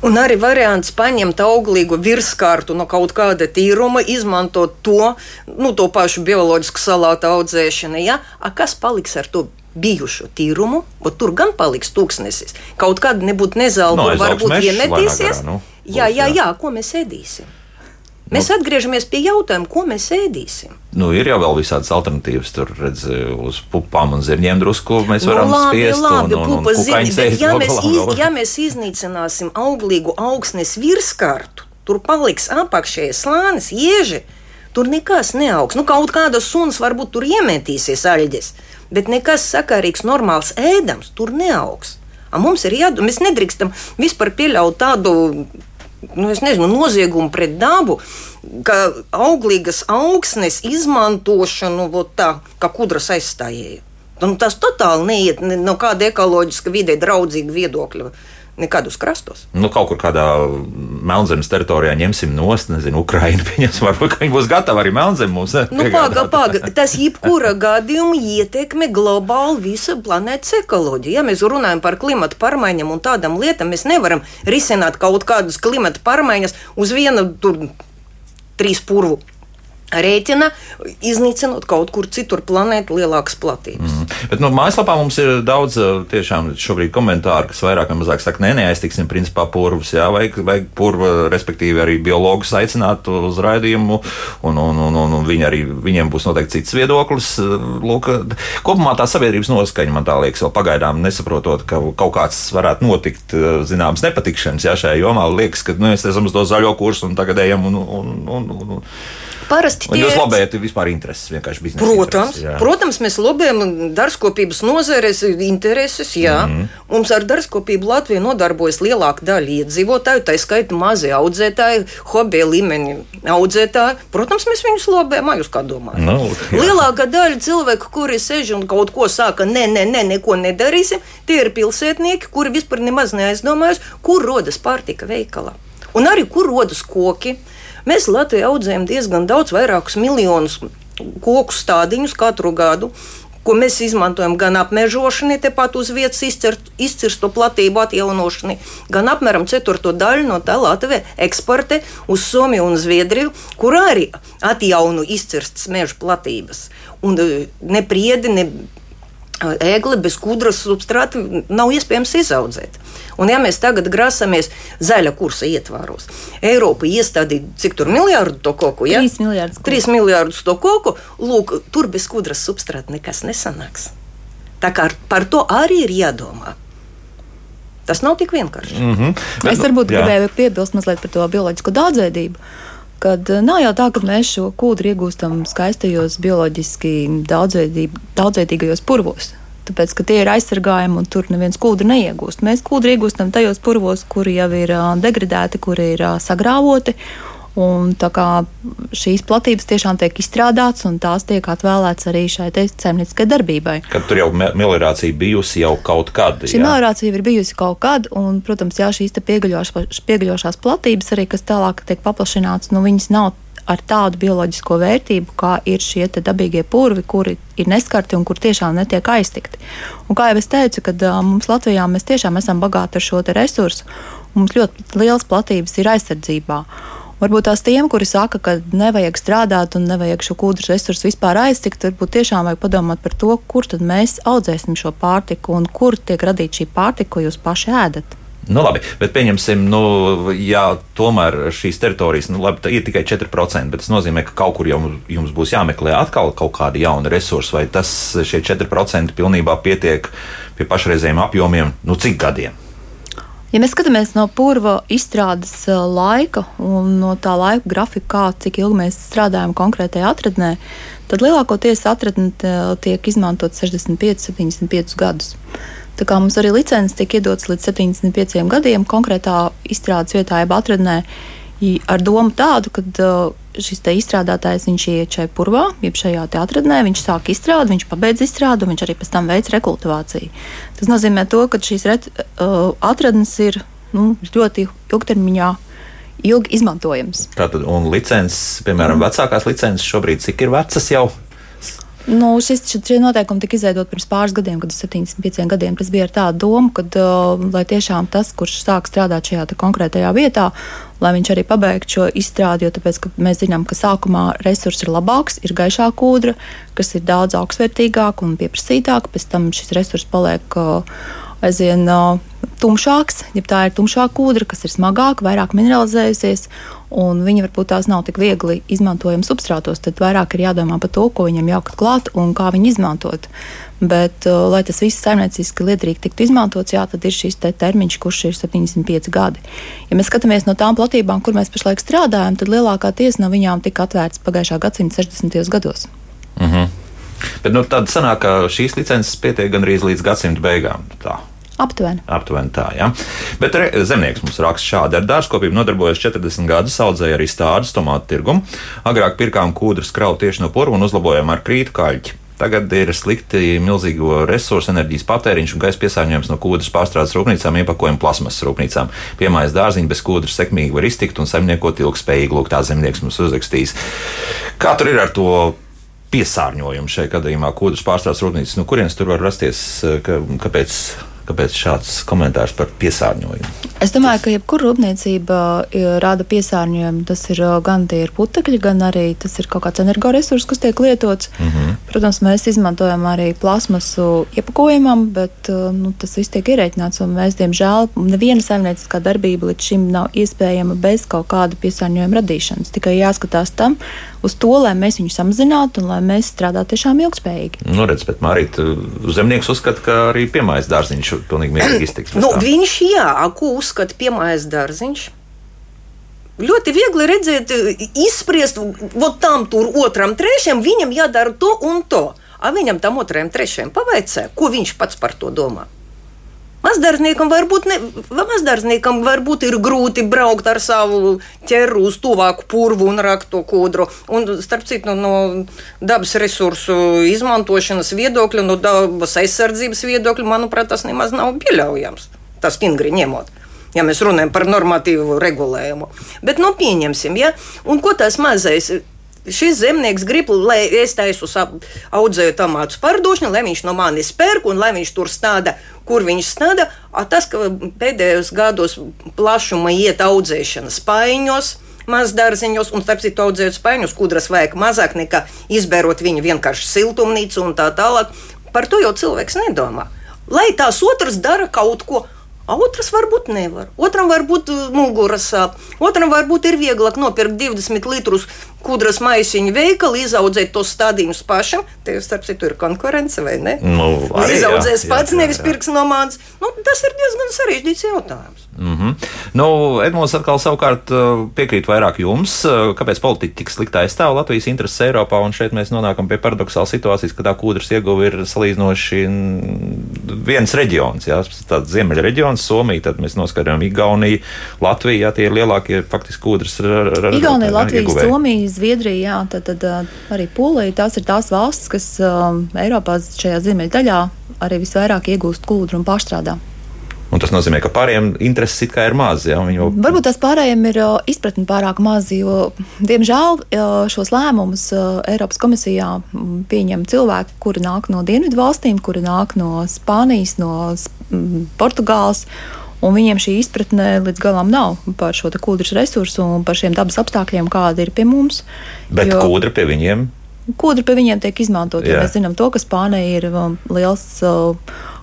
[SPEAKER 1] Un arī variants paņemt auglīgu virskārtu no kaut kāda tīruma, izmantot to, nu, to pašu bioloģisku salātu audzēšanu. Ja? A, kas paliks ar to? bijušo tīrumu, tur gan paliks tūkstnesis. Kaut kāda nebūtu nezelta, no, varbūt iemetīsies. Nu, jā, jā, jā, ko mēs ēdīsim? Mēs nu, atgriežamies pie jautājuma, ko mēs ēdīsim.
[SPEAKER 2] Nu, ir jau vēl visādas alternatīvas, tur redz, uz pupām un zirņiem drusku mēs varam
[SPEAKER 1] nu, labi,
[SPEAKER 2] spiest.
[SPEAKER 1] Labi, un, un, un zirņi, bet, ja, mēs iz, ja mēs iznīcināsim auglīgu augsnes virskārtu, tur paliks apakšējais slānis, ieži. Tur nekas neaugs. Nu, kaut kāda suns varbūt tur iemetīsies aļģes, bet nekas sakarīgs, normāls ēdams tur neaugs. A mums ir jādomā, mēs nedrīkstam vispār pieļaut tādu nu, nezinu, noziegumu pret dabu, ka auglīgas augsnes izmantošanu tā, kā kudras aizstājēju. Nu, tas totāli neiet no kāda ekoloģiska vidē draudzīga viedokļa nekādos krastos.
[SPEAKER 2] Nu, kaut kur kādā Melnzemes teritorijā ņemsim nost, nezinu, Ukraiņu pieņemsim, varbūt viņi būs gatavi arī Melnzemi mums.
[SPEAKER 1] Nu, paga, paga. Tas jebkura gadījuma ietekme globāli visa planētas ekoloģija. Ja mēs runājam par klimatu pārmaiņām un tādām lietām, mēs nevaram risināt kaut kādas klimata pārmaiņas uz vienu tur trīs purvu rēķina, iznīcinot kaut kur citur planētu lielākas platības. Mm.
[SPEAKER 2] Bet nu, mājaslapā mums ir daudz tiešām šobrīd komentāru, kas vairāk vai mazāk saka, nē, neaiztiksim principā purvus, jā, vajag, vajag purvu, respektīvi arī biologus aicināt uz raidījumu, un, un, un, un, un viņi arī, viņiem būs noteikti cits viedoklis. Lūk, kopumā tā sabiedrības noskaņa man tā liekas, vēl pagaidām nesaprotot, ka kaut kāds varētu notikt, zināms, nepatikšanas, jā, šajā jomā liekas, ka nu, mēs esam uz to zaļo kursu un tagad ejam un, un, un, un, un
[SPEAKER 1] Parasti
[SPEAKER 2] tie... jūs lobējat vispār intereses, vienkārši biznesa.
[SPEAKER 1] Protams,
[SPEAKER 2] intereses, jā.
[SPEAKER 1] protams, mēs lobējam dārzkopības nozares intereses. Jā. Mm -hmm. Mums ar dārzkopību Latvijā nodarbojas lielāka daļa iedzīvotāju, tā skaita mazie audzētāji, hobija līmeņa audzētāji. Protams, mēs viņus lobējam, jūs kā domājat?
[SPEAKER 2] Nu, jā.
[SPEAKER 1] Lielākā daļa cilvēku, kuri sēž un kaut ko saka, nē, nē, nē, neko nedarīsim, tie ir pilsētnieki, kuri vispār nemaz neaizdomājas, kur rodas pārtika veikalā. Un arī kur rodas koki, Mēs Latvijā audzējam diezgan daudz, vairākus miljonus koku stādiņus katru gadu ko mēs izmantojam gan apmežošanai, tepat uz vietas izcirst, izcirsto platību atjaunošanai, gan apmēram ceturto daļu no tā Latvija eksportē uz Somiju un Zviedriju, kur arī atjauno izcirstas meža platības. Un e, ne priedi, ne ēgli bez kudras substrāta nav iespējams izaudzēt. Un, ja mēs tagad grasamies zaļa kursa ietvaros, Eiropa iestādīja cik tur miljārdu to koku? Ja?
[SPEAKER 3] 3 miljārdus.
[SPEAKER 1] 3 miljārdus to koku, lūk, tur bez kudras substrāta nekas nesanāks. Tā kā par to arī ir jādomā. Tas nav tik vienkārši.
[SPEAKER 2] Mm -hmm.
[SPEAKER 3] Es varbūt nu, gribēju piebilst mazliet par to bioloģisko daudzveidību kad eh, nav jau tā, ka mēs šo kūdru iegūstam skaistajos bioloģiski daudzveidīgajos purvos. Tāpēc, ka tie ir aizsargājumi un tur neviens kūdru neiegūst. Mēs kūdru iegūstam tajos purvos, kuri jau ir uh, degradēti, kuri ir uh, sagrāvoti. Un šīs platības tiešām tiek izstrādātas un tās tiek atvēlētas arī šai saimnieciskai darbībai.
[SPEAKER 2] Kad tur jau meliorācija bijusi jau kaut kad.
[SPEAKER 3] Šī jā. meliorācija ir bijusi kaut kad, un, protams, jā, šīs pieguļošās platības arī, kas tālāk tiek paplašināts, nu viņas nav ar tādu bioloģisko vērtību, kā ir šie dabīgie purvi, kuri ir neskarti un kur tiešām netiek aiztikti. Un kā jau es teicu, kad uh, mums Latvijā mēs tiešām esam bagāti ar šo resursu, mums ļoti liels platības ir aizsardzībā. Varbūt tās tiem, kuri saka, ka nevajag strādāt un nevajag šo kūdras resursu vispār aiztikt, varbūt tiešām vajag padomāt par to, kur tad mēs audzēsim šo pārtiku un kur tiek radīta šī pārtika, ko jūs paši ēdat.
[SPEAKER 2] Nu, labi, bet pieņemsim, nu, ja tomēr šīs teritorijas nu, labi, ir tikai 4%, bet tas nozīmē, ka kaut kur jau jums būs jāmeklē atkal kaut kādi jauni resursi, vai tas šie 4% pilnībā pietiek pie pašreizējiem apjomiem, nu, cik gadiem?
[SPEAKER 3] Ja mēs skatāmies no purva izstrādes eh, laika un no tā laika grafika, kā, cik ilgi mēs strādājam konkrētajā atradnē, tad lielākoties atradne tiek izmantot 65, 75 gadus. Tā kā mums arī licences tiek iedotas līdz 75 gadiem konkrētā izstrādes vietā, jeb atradnē, ar domu tādu, ka uh, šis izstrādātājs viņš iet šai purvā, jeb šajā atradnē, viņš sāk izstrādi, viņš pabeidz izstrādi, viņš arī pēc tam veic rekultivāciju. Tas nozīmē to, ka šīs ret, uh, atradnes ir nu, ļoti ilgtermiņā ilgi izmantojams.
[SPEAKER 2] Tātad, un licences, piemēram, mm. vecākās licences šobrīd cik ir vecas jau?
[SPEAKER 3] Nu, šis, šie noteikumi tika izveidoti pirms pāris gadiem, kad 75 gadiem tas bija ar tādu domu, ka uh, lai tiešām tas, kurš sāk strādāt šajā konkrētajā vietā, lai viņš arī pabeigtu šo izstrādi, jo tāpēc, mēs zinām, ka sākumā resurs ir labāks, ir gaišāka ūdra, kas ir daudz augstsvērtīgāka un pieprasītāka, pēc tam šis resurs paliek uh, aizvien tumšāks, ja tā ir tumšāka ūdra, kas ir smagāka, vairāk mineralizējusies, un viņi varbūt tās nav tik viegli izmantojami substrātos, tad vairāk ir jādomā par to, ko viņam jākat klāt un kā viņu izmantot. Bet, uh, lai tas viss saimnieciski liederīgi tiktu izmantots, jā, tad ir šis te termiņš, kurš ir 75 gadi. Ja mēs skatāmies no tām platībām, kur mēs pašlaik strādājam, tad lielākā tiesa no viņām tika atvērta pagājušā gadsimta 60. gados.
[SPEAKER 2] Uh mhm. -huh. Bet nu, tad sanāk, ka šīs licences pietiek gandrīz līdz gadsimta beigām. Tā.
[SPEAKER 3] Aptuveni.
[SPEAKER 2] Aptuveni tā, jā. Bet re, zemnieks mums raksta šādi. Ar dārzkopību nodarbojas 40 gadus, audzēja arī stādus tomātu tirgumu. Agrāk pirkām kūdras kravu tieši no purva un uzlabojām ar krītu kaļķi. Tagad ir slikti milzīgo resursu, enerģijas patēriņš un gaisa piesārņojums no kūdras pārstrādes rūpnīcām, iepakojuma plasmasas rūpnīcām. Piemājas dārziņi bez kūdras sekmīgi var iztikt un saimniekot ilgspējīgi. Lūk, tā zemnieks mums uzrakstīs. Kā tur ir ar to piesārņojumu šajā gadījumā, kūdras pārstrādes rūpnīcas, no kurienes tur var rasties, ka, kāpēc Kāpēc šāds komentārs par piesārņojumu?
[SPEAKER 3] Es domāju, ka jebkura rūpniecība rada piesārņojumu. Tas ir gan tie ir putekļi, gan arī tas ir kaut kāds energoresurss, kas tiek lietots. Mm -hmm. Protams, mēs izmantojam arī plasmasu iepakojumam, bet nu, tas viss tiek ierēķināts. Mēs, diemžēl, neviena saimnieciskā darbība līdz šim nav iespējama bez kaut kāda piesārņojuma radīšanas. Tikai jāskatās tam, uz to, lai mēs viņu samazinātu un lai mēs strādātu tiešām ilgspējīgi.
[SPEAKER 2] Nu, redz, bet Marīt, zemnieks uzskata, ka arī piemājas dārziņš pilnīgi mierīgi iztiks.
[SPEAKER 1] Nu, viņš, jā, ko uzskata piemājas dārziņš? Ļoti viegli redzēt, izspriest, vot tam tur otram, trešajam, viņam jādara to un to. A viņam tam otrajam, trešajam pavaicē, ko viņš pats par to domā. Mazdarbniekam varbūt, ne, mazdarbniekam varbūt ir grūti braukt ar savu ķeru uz tuvāku purvu un rakt to kodru. Un, starp citu, no, no dabas resursu izmantošanas viedokļa, no dabas aizsardzības viedokļa, manuprāt, tas nemaz nav pieļaujams. Tas stingri ņemot ja mēs runājam par normatīvu regulējumu. Bet, nu, pieņemsim, ja? Un ko tas mazais šis zemnieks grib, lai es taisu audzēju tomātus pārdošanu, lai viņš no manis pērk un lai viņš tur stāda, kur viņš stāda. Tas, ka pēdējos gados plašuma iet audzēšana spaiņos. Mazdārziņos, un starp citu, audzējot spēļus, kudras vajag mazāk nekā izbērot viņu vienkārši siltumnīcu un tā tālāk. Par to jau cilvēks nedomā. Lai tās otrs dara kaut ko, A otrs varbūt nevar. Otram varbūt muguras sāp. Otram varbūt ir vieglāk nopirkt 20 litrus kūdras maisiņu veikalu, izaudzēt tos stādījumus pašam. Te jau starp citu ir konkurence, vai ne?
[SPEAKER 2] Nu, arī,
[SPEAKER 1] Izaudzēs
[SPEAKER 2] jā,
[SPEAKER 1] pats,
[SPEAKER 2] jā, jā,
[SPEAKER 1] nevis pirks no mātes. Nu, tas ir diezgan sarežģīts jautājums.
[SPEAKER 2] Mm -hmm. nu, Edmunds atkal savukārt uh, piekrīt vairāk jums, uh, kāpēc politiķi tik slikti aizstāv Latvijas intereses Eiropā, un šeit mēs nonākam pie paradoxālas situācijas, ka tā kūdras ieguva ir salīdzinoši viens reģions, jā, tāds ziemeļa reģions, Somija, tad mēs noskatām Igauniju, Latviju, jā, tie ir lielākie faktiski kūdras.
[SPEAKER 3] Igaunija, Latvija. Somija, Zviedrija, jā, tad, tad arī Polija. Tās ir tās valstis, kas um, Eiropā šajā ziemeļdaļā arī visvairāk iegūst kūdru un pārstrādā.
[SPEAKER 2] Un tas nozīmē, ka pārējiem intereses ir maz. Ja? Jau
[SPEAKER 3] Varbūt tās pārējiem ir izpratne pārāk maza, jo, diemžēl, šos lēmumus Eiropas komisijā pieņem cilvēki, kuri nāk no dienvidu valstīm, kuri nāk no Spānijas, no Portugāles. Un viņiem šī izpratne līdz galam nav par šo te kūdras resursu un par šiem dabas apstākļiem, kādi ir pie mums.
[SPEAKER 2] Bet
[SPEAKER 3] Jo-
[SPEAKER 2] kūdra pie viņiem
[SPEAKER 3] Kūdra pie viņiem tiek izmantot.
[SPEAKER 2] Jā.
[SPEAKER 3] Mēs zinām, to, ka Spānija ir um, liels uh,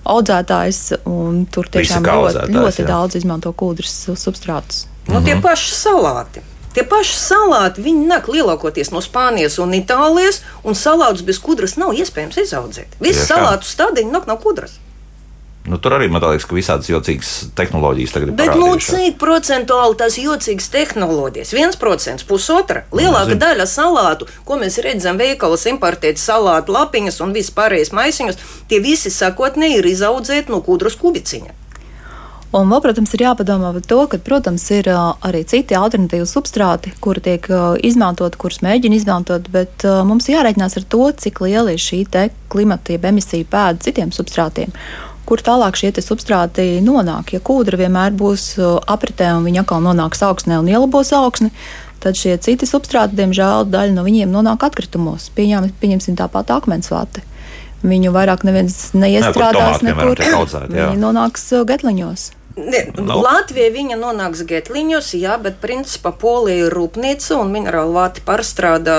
[SPEAKER 3] audzētājs un tur tiešām ļoti, ļoti
[SPEAKER 2] jā.
[SPEAKER 3] daudz izmanto kūdras substrātus.
[SPEAKER 1] Nu, -hmm. Tie paši salāti. Tie paši salāti, viņi nāk lielākoties no Spānijas un Itālijas, un salātus bez kudras nav iespējams izaudzēt. Visi salātu stādiņi nāk no kudras.
[SPEAKER 2] Nu, tur arī man liekas, ka visādas jocīgas tehnoloģijas tagad ir.
[SPEAKER 1] Bet nu, cik procentuāli tās jocīgas tehnoloģijas? viens procents, pusotra. Lielākā
[SPEAKER 2] Nezinu.
[SPEAKER 1] daļa salātu, ko mēs redzam veikalos, importēt salātu lapiņas un vispārējais maisiņus, tie visi sakotnēji ir izaudzēti no kudras kubiciņa.
[SPEAKER 3] Un vēl, protams, ir jāpadomā par to, ka, protams, ir arī citi alternatīvi substrāti, kuri tiek izmantoti, kurus mēģina izmantot, bet mums jārēķinās ar to, cik liela ir šī te klimata jeb emisiju pēda citiem substrātiem. Kur tālāk šie substrāti nonāk? Ja kūdra vienmēr būs apritē un viņa atkal nonāks augsnē un ielabos augsni, tad šie citi substrāti, diemžēl, daļa no viņiem nonāk atkritumos. Pieņem, pieņemsim tāpat akmensvati. Viņu vairāk neviens neiestrādās
[SPEAKER 2] piemēram,
[SPEAKER 3] nekur. Viņi nonāks getliņos.
[SPEAKER 1] Ne. Latvija viņa nonāks getliņos, jā, bet principā Polija ir rūpnīca un minerālu vāti pārstrādā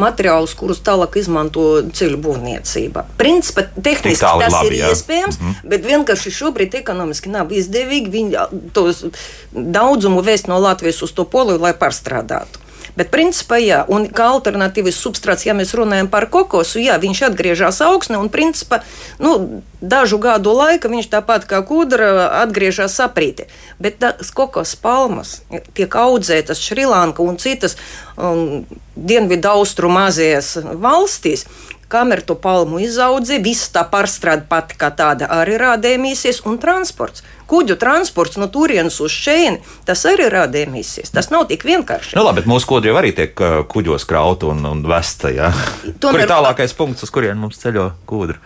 [SPEAKER 1] materiālus, kurus tālāk izmanto ceļu būvniecībā. Principā tehniski tas
[SPEAKER 2] labi,
[SPEAKER 1] ir
[SPEAKER 2] jā.
[SPEAKER 1] iespējams, mm -hmm. bet vienkārši šobrīd ekonomiski nav izdevīgi tos daudzumu vēst no Latvijas uz to Poliju, lai pārstrādātu. Bet, principā, jā, un kā alternatīvas substrāts, ja mēs runājam par kokosu, jā, viņš atgriežas augsnē, un, principā, nu, dažu gadu laika viņš tāpat kā kūdra atgriežas aprītē. Bet tās kokos palmas tiek audzētas Šrilanka un citas um, dienvidu austrumu Azijas valstīs. Kamēr to palmu izaudzē, viss tā pārstrāde pati kā tāda arī rāda emisijas, un transports. Kuģu transports no turienes uz šejieni, tas arī rāda emisijas. Tas nav tik vienkārši.
[SPEAKER 2] Nu, labi, bet mūsu kodri jau arī tiek kuģos krauta un, un vesta. Ja?
[SPEAKER 1] Tomēr-
[SPEAKER 2] Kur ir tālākais punkts, uz kurien mums ceļo kūdra?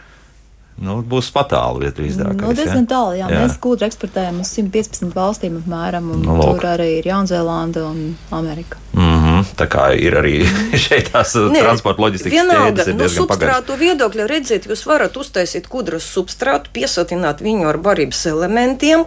[SPEAKER 2] Nu, būs patāli, ja drīzāk.
[SPEAKER 3] Nu, diezgan tālu, jā. jā. Mēs kūdru eksportējam uz 115 valstīm apmēram, un
[SPEAKER 2] Nu,
[SPEAKER 3] nu, tur arī ir Jaunzēlanda un Amerika.
[SPEAKER 2] Mm -hmm. Tā kā ir arī šeit tās uh,
[SPEAKER 1] Nē,
[SPEAKER 2] transporta loģistikas
[SPEAKER 1] Vienalga,
[SPEAKER 2] diezgan pagaras.
[SPEAKER 1] substrātu viedokļa redziet, jūs varat uztaisīt kudras substrātu, piesatināt viņu ar barības elementiem.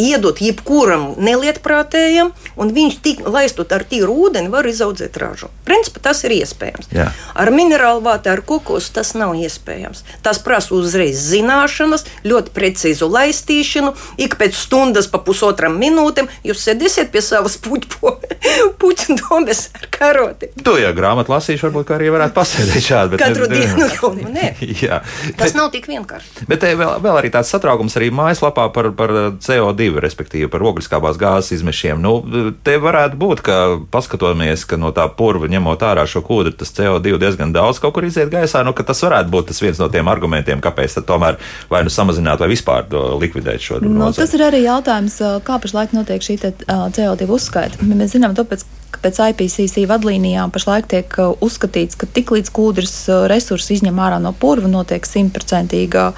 [SPEAKER 1] Iedot jebkuram nelietprātējam, un viņš tik laistot ar tīru ūdeni, var izaudzēt ražu. Principā tas ir iespējams.
[SPEAKER 2] Jā.
[SPEAKER 1] Ar minerālu vātu, ar kokosu tas nav iespējams. Tas prasa uzreiz zināšanas, ļoti precīzu laistīšanu. Ik pēc stundas, pa pusotram minūtēm, jūs sēdēsiet pie savas puķu, puķu domes ar karoti.
[SPEAKER 2] To jau grāmatā lasīšu, varbūt arī varētu pasēdēt šādi.
[SPEAKER 1] Katru
[SPEAKER 2] ne-
[SPEAKER 1] dienu jau nu, nē.
[SPEAKER 2] Jā,
[SPEAKER 1] Tas nav tik vienkārši.
[SPEAKER 2] Bet vēl, vēl arī tāds satraukums arī mājaslapā par, par CO2, respektīvi par ogliskābās gāzes izmešiem. Nu, te varētu būt, ka paskatoties, ka no tā purva ņemot ārā šo kūdru, tas CO2 diezgan daudz kaut kur iziet gaisā, nu, ka tas varētu būt tas viens no tiem argumentiem, kāpēc tad tomēr vai nu samazināt vai vispār likvidēt šo
[SPEAKER 3] Nu,
[SPEAKER 2] nozari.
[SPEAKER 3] tas ir arī jautājums, kā pašlaik notiek šī te, ā, CO2 uzskaita. Mēs zinām, tāpēc, ka pēc IPCC vadlīnijām pašlaik tiek uzskatīts, ka tiklīdz kūdras resursi izņem ārā no purva, notiek simtprocentīga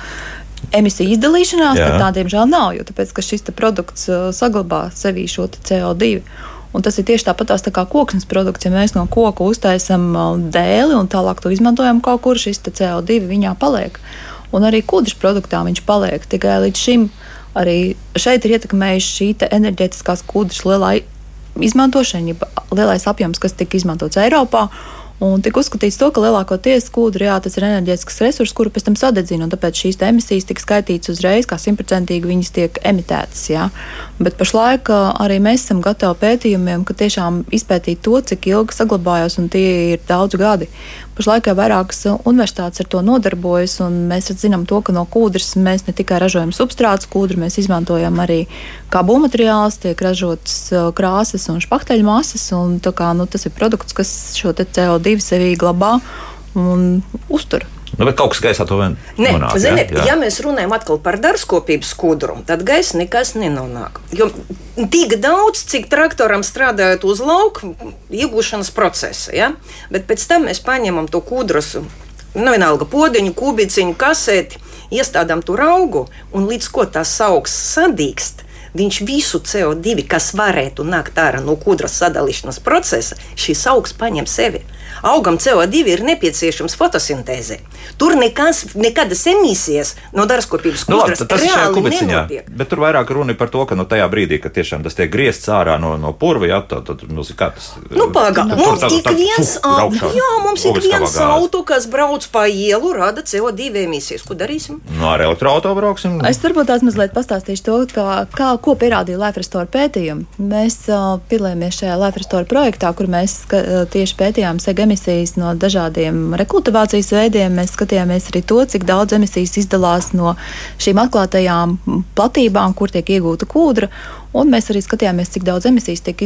[SPEAKER 3] emisiju izdalīšanās, tad tā diemžēl nav, jo tāpēc, ka šis produkts ā, saglabā sevī šo te CO2. Un tas ir tieši tāpat tā kā koksnes produkts. Ja mēs no koka uztaisām ā, dēli un tālāk to izmantojam kaut kur, šis te CO2 viņā paliek. Un arī kūdras produktā viņš paliek. Tikai līdz šim arī šeit ir ietekmējuši šī enerģētiskās kūdras lielā izmantošana, lielais apjoms, kas tika izmantots Eiropā. Un tika uzskatīts, to, ka lielākoties kūdra jā, tas ir enerģētisks resurs, kuru pēc tam sadedzina. Tāpēc šīs emisijas tika skaitītas uzreiz, kā simtprocentīgi viņas tiek emitētas. Jā. Bet pašlaik arī mēs esam gatavi pētījumiem, ka tiešām izpētīt to, cik ilgi saglabājās, un tie ir daudz gadi. Pašlaik jau vairākas universitātes ar to nodarbojas, un mēs zinām, to, ka no kūdras mēs ne tikai ražojam substrātu, kūdru mēs izmantojam arī kā būvmateriāls, tiek ražotas krāsas un špakteļu masas. Un, kā, nu, tas ir produkts, kas šo CO2 sevī glabā un uztur.
[SPEAKER 2] Nu, bet kaut kas gaisā to vien
[SPEAKER 1] nenonāk. Ziniet, ja? ja mēs runājam atkal par dārzkopības skudru, tad gaisa nekas nenonāk. Jo tik daudz, cik traktoram strādājot uz lauka iegūšanas procesa, ja? bet pēc tam mēs paņemam to kudras, nu vienalga podeņu, kubiciņu, kaseti, iestādām tur augu, un līdz ko tās augs sadīkst, viņš visu CO2, kas varētu nākt ārā no kudras sadalīšanas procesa, šīs augs paņem sevi augam CO2 ir nepieciešams fotosintēzē. Tur nekas, nekādas emisijas no dārzkopības
[SPEAKER 2] nu, labi, tas ir kubiciņā. Bet tur vairāk runa par to, ka nu, tajā brīdī, kad tiešām tas tiek griezts ārā no, no purva, jā, tad, tad nu, kā tas
[SPEAKER 1] nu, paga, nu, mums ik viens, raukšā, jā, mums ik viens auto, kas brauc pa ielu, rada CO2 emisijas. Ko darīsim?
[SPEAKER 2] Nu, ar elektroautorātu brauksim.
[SPEAKER 3] Es varbūt tās mazliet pastāstīšu to, kā, kā, ko pierādīja Life Restore pētījumi. Mēs uh, piedalījāmies šajā Life Restore projektā, kur mēs uh, tieši pētījām sega emisijas no dažādiem rekultivācijas veidiem. Mēs skatījāmies arī to, cik daudz emisijas izdalās no šīm atklātajām platībām, kur tiek iegūta kūdra. Un mēs arī skatījāmies, cik daudz emisijas tiek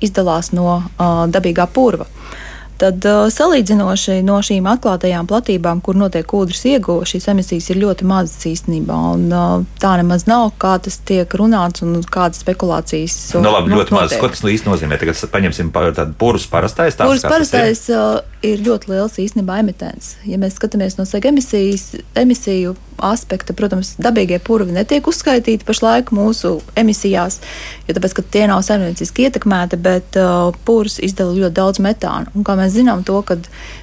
[SPEAKER 3] izdalās no uh, dabīgā purva. Uh, Tad uh, salīdzinoši no šīm atklātajām platībām, kur notiek ūdens ieguve, šīs emisijas ir ļoti mazas īstenībā. Un, uh, tā nemaz nav, kā tas tiek runāts un kādas spekulācijas.
[SPEAKER 2] No, nu, labi, ļoti maz. Ko tas īsti nozīmē? Tagad paņemsim tādu purus parastais.
[SPEAKER 3] Purus parastais ir? Uh, ir ļoti liels īstenībā emitents. Ja mēs skatāmies no sega emisijas, emisiju aspekta, protams, dabīgie purvi netiek uzskaitīti pašlaik mūsu emisijās, jo tāpēc, tie nav saimnieciski ietekmēti, bet uh, purvs izdala ļoti daudz metāna. Un, kā mēs zinām, to, ka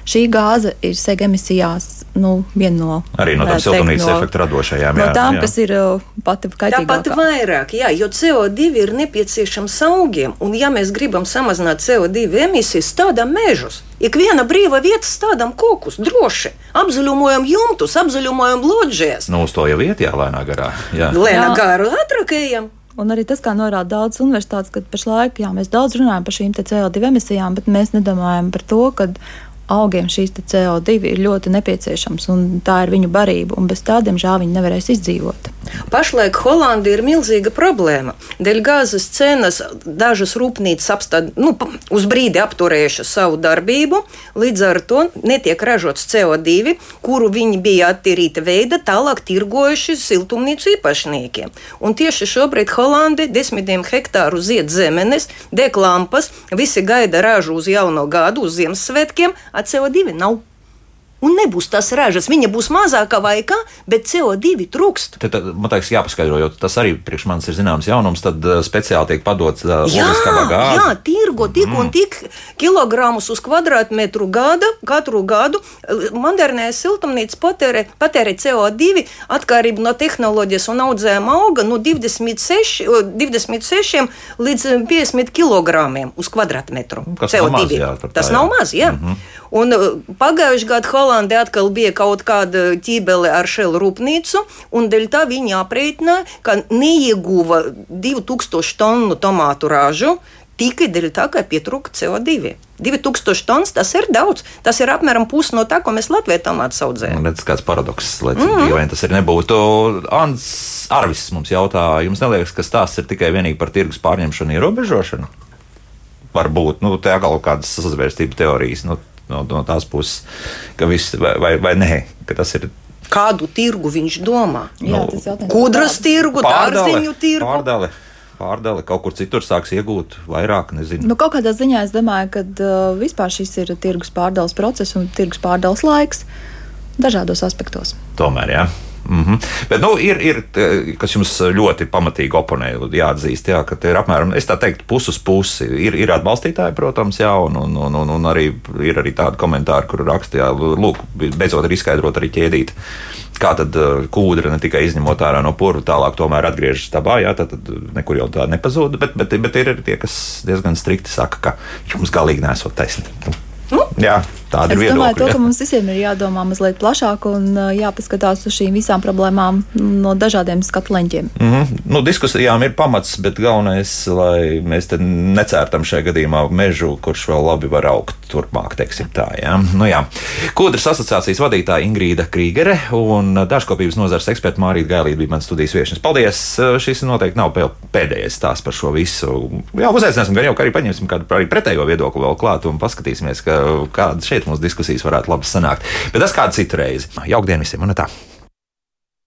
[SPEAKER 3] šī gāze ir sega emisijās nu, viena no.
[SPEAKER 2] Arī no tām siltumnīcas no, efekta radošajām.
[SPEAKER 3] No tām, jā. kas ir uh, pati kaitīgākā.
[SPEAKER 1] Tāpat vairāk, jā, jo CO2 ir nepieciešams augiem, un ja mēs gribam samazināt CO2 emisijas, stādām mežus. Ik viena brīva vieta stādām kokus, droši apzaļumojam jumtus, apzaļumojam loģijas.
[SPEAKER 2] Nu, uz to jau iet, jā, lēnā garā. Jā.
[SPEAKER 1] Lēnā garā atrakējam.
[SPEAKER 3] Un arī tas, kā norāda daudz universitātes, ka pašlaik jā, mēs daudz runājam par šīm CO2 emisijām, bet mēs nedomājam par to, ka augiem šīs CO2 ir ļoti nepieciešams, un tā ir viņu barība, un bez tā, diemžēl, viņi nevarēs izdzīvot.
[SPEAKER 1] Pašlaik Holandija ir milzīga problēma. Dēļ gāzes cenas dažas rūpnīcas apstād, nu, uz brīdi apturējušas savu darbību, līdz ar to netiek ražots CO2, kuru viņi bija attīrīta veida tālāk tirgojuši siltumnīcu īpašniekiem. Un tieši šobrīd Holandija desmitiem hektāru zied zemenes, deg lampas, visi gaida ražu uz jauno gadu, uz Ziemassvētkiem, a CO2 nav. Un nebūs tas ražas, viņa būs mazāka vai kā, bet CO2 trūkst.
[SPEAKER 2] Tad, tad man liekas, jāpaskaidro, jo tas arī priekš manis ir zināms jaunums. Tad uh, speciāli tiek padots uh, ogliskā gāze.
[SPEAKER 1] Jā, tirgo tik mm. un tik kilogramus uz kvadrātmetru gada, katru gadu. Modernē siltumnīca patērē, patērē CO2 atkarību no tehnoloģijas un audzējuma auga no 26, 26 līdz 50 kg uz kvadrātmetru.
[SPEAKER 2] Kas CO2. Nav maz, jā,
[SPEAKER 1] tas jā. nav maz, jā. Mm -hmm. Un pagājušajā gadā Holandē atkal bija kaut kāda ķībele ar šelu rūpnīcu, un dēļ tā viņi aprēķināja, ka neieguva 2000 tonu tomātu ražu tikai dēļ tā, ka pietrūka CO2. 2000 tonnas tas ir daudz. Tas ir apmēram pusi no tā, ko mēs Latvijā tomātu audzējam.
[SPEAKER 2] Tas kāds paradoks, lai cik mm -hmm. dīvaini tas ir nebūtu. Ants Arvis mums jautā, jums neliekas, ka stāsts ir tikai vienīgi par tirgus pārņemšanu, ierobežošanu? Varbūt, nu, tā kaut kādas sazvērstību teorijas. Nu, no, no tās puses, ka viss vai, vai, vai nē, ka tas ir.
[SPEAKER 1] Kādu tirgu viņš domā? Nu, Kudras tirgu, dārziņu tirgu.
[SPEAKER 2] Pārdale. Pārdale kaut kur citur sāks iegūt vairāk, nezinu.
[SPEAKER 3] Nu, kaut kādā ziņā es domāju, ka uh, vispār šis ir tirgus pārdales process un tirgus pārdales laiks dažādos aspektos.
[SPEAKER 2] Tomēr, jā. Mm -hmm. Bet nu, ir, ir, kas jums ļoti pamatīgi oponē, jāatzīst, jā, ka ir apmēram, teiktu, pusi uz pusi. Ir, ir atbalstītāji, protams, jā, un, un, un, un, un arī ir arī tādi komentāri, kur raksta, jā, lūk, beidzot ir izskaidrot arī ķēdīt. Kā tad kūdra ne tikai izņemot ārā no purva, tālāk tomēr atgriežas dabā, jā, tad, tad nekur jau tā nepazūd, bet, bet, bet ir arī tie, kas diezgan strikti saka, ka jums galīgi nesot taisnība. Nu, jā, Tāda
[SPEAKER 3] es
[SPEAKER 2] ir viedokļa.
[SPEAKER 3] domāju, to, ka mums visiem ir jādomā mazliet plašāk un jāpaskatās uz šīm visām problēmām no dažādiem skatu leņķiem.
[SPEAKER 2] Mm -hmm. nu, diskusijām ir pamats, bet galvenais, lai mēs necērtam šajā gadījumā mežu, kurš vēl labi var augt turpmāk, teiksim tā. Ja? Nu, jā. Kūdras asociācijas vadītāja Ingrīda Krīgere un dažkopības nozares eksperta Mārīta Gailīta bija mans studijas viesnes. Paldies! Šis noteikti nav pēdējais stāsts par šo visu. Jā, uzaicināsim gan jau, ka arī paņemsim kādu pretējo viedokli vēl klāt un paskatīsimies, ka, kāda šeit mūsu diskusijas varētu labi sanākt. Bet tas kādu citu reizi. Jaukdien visiem un tā!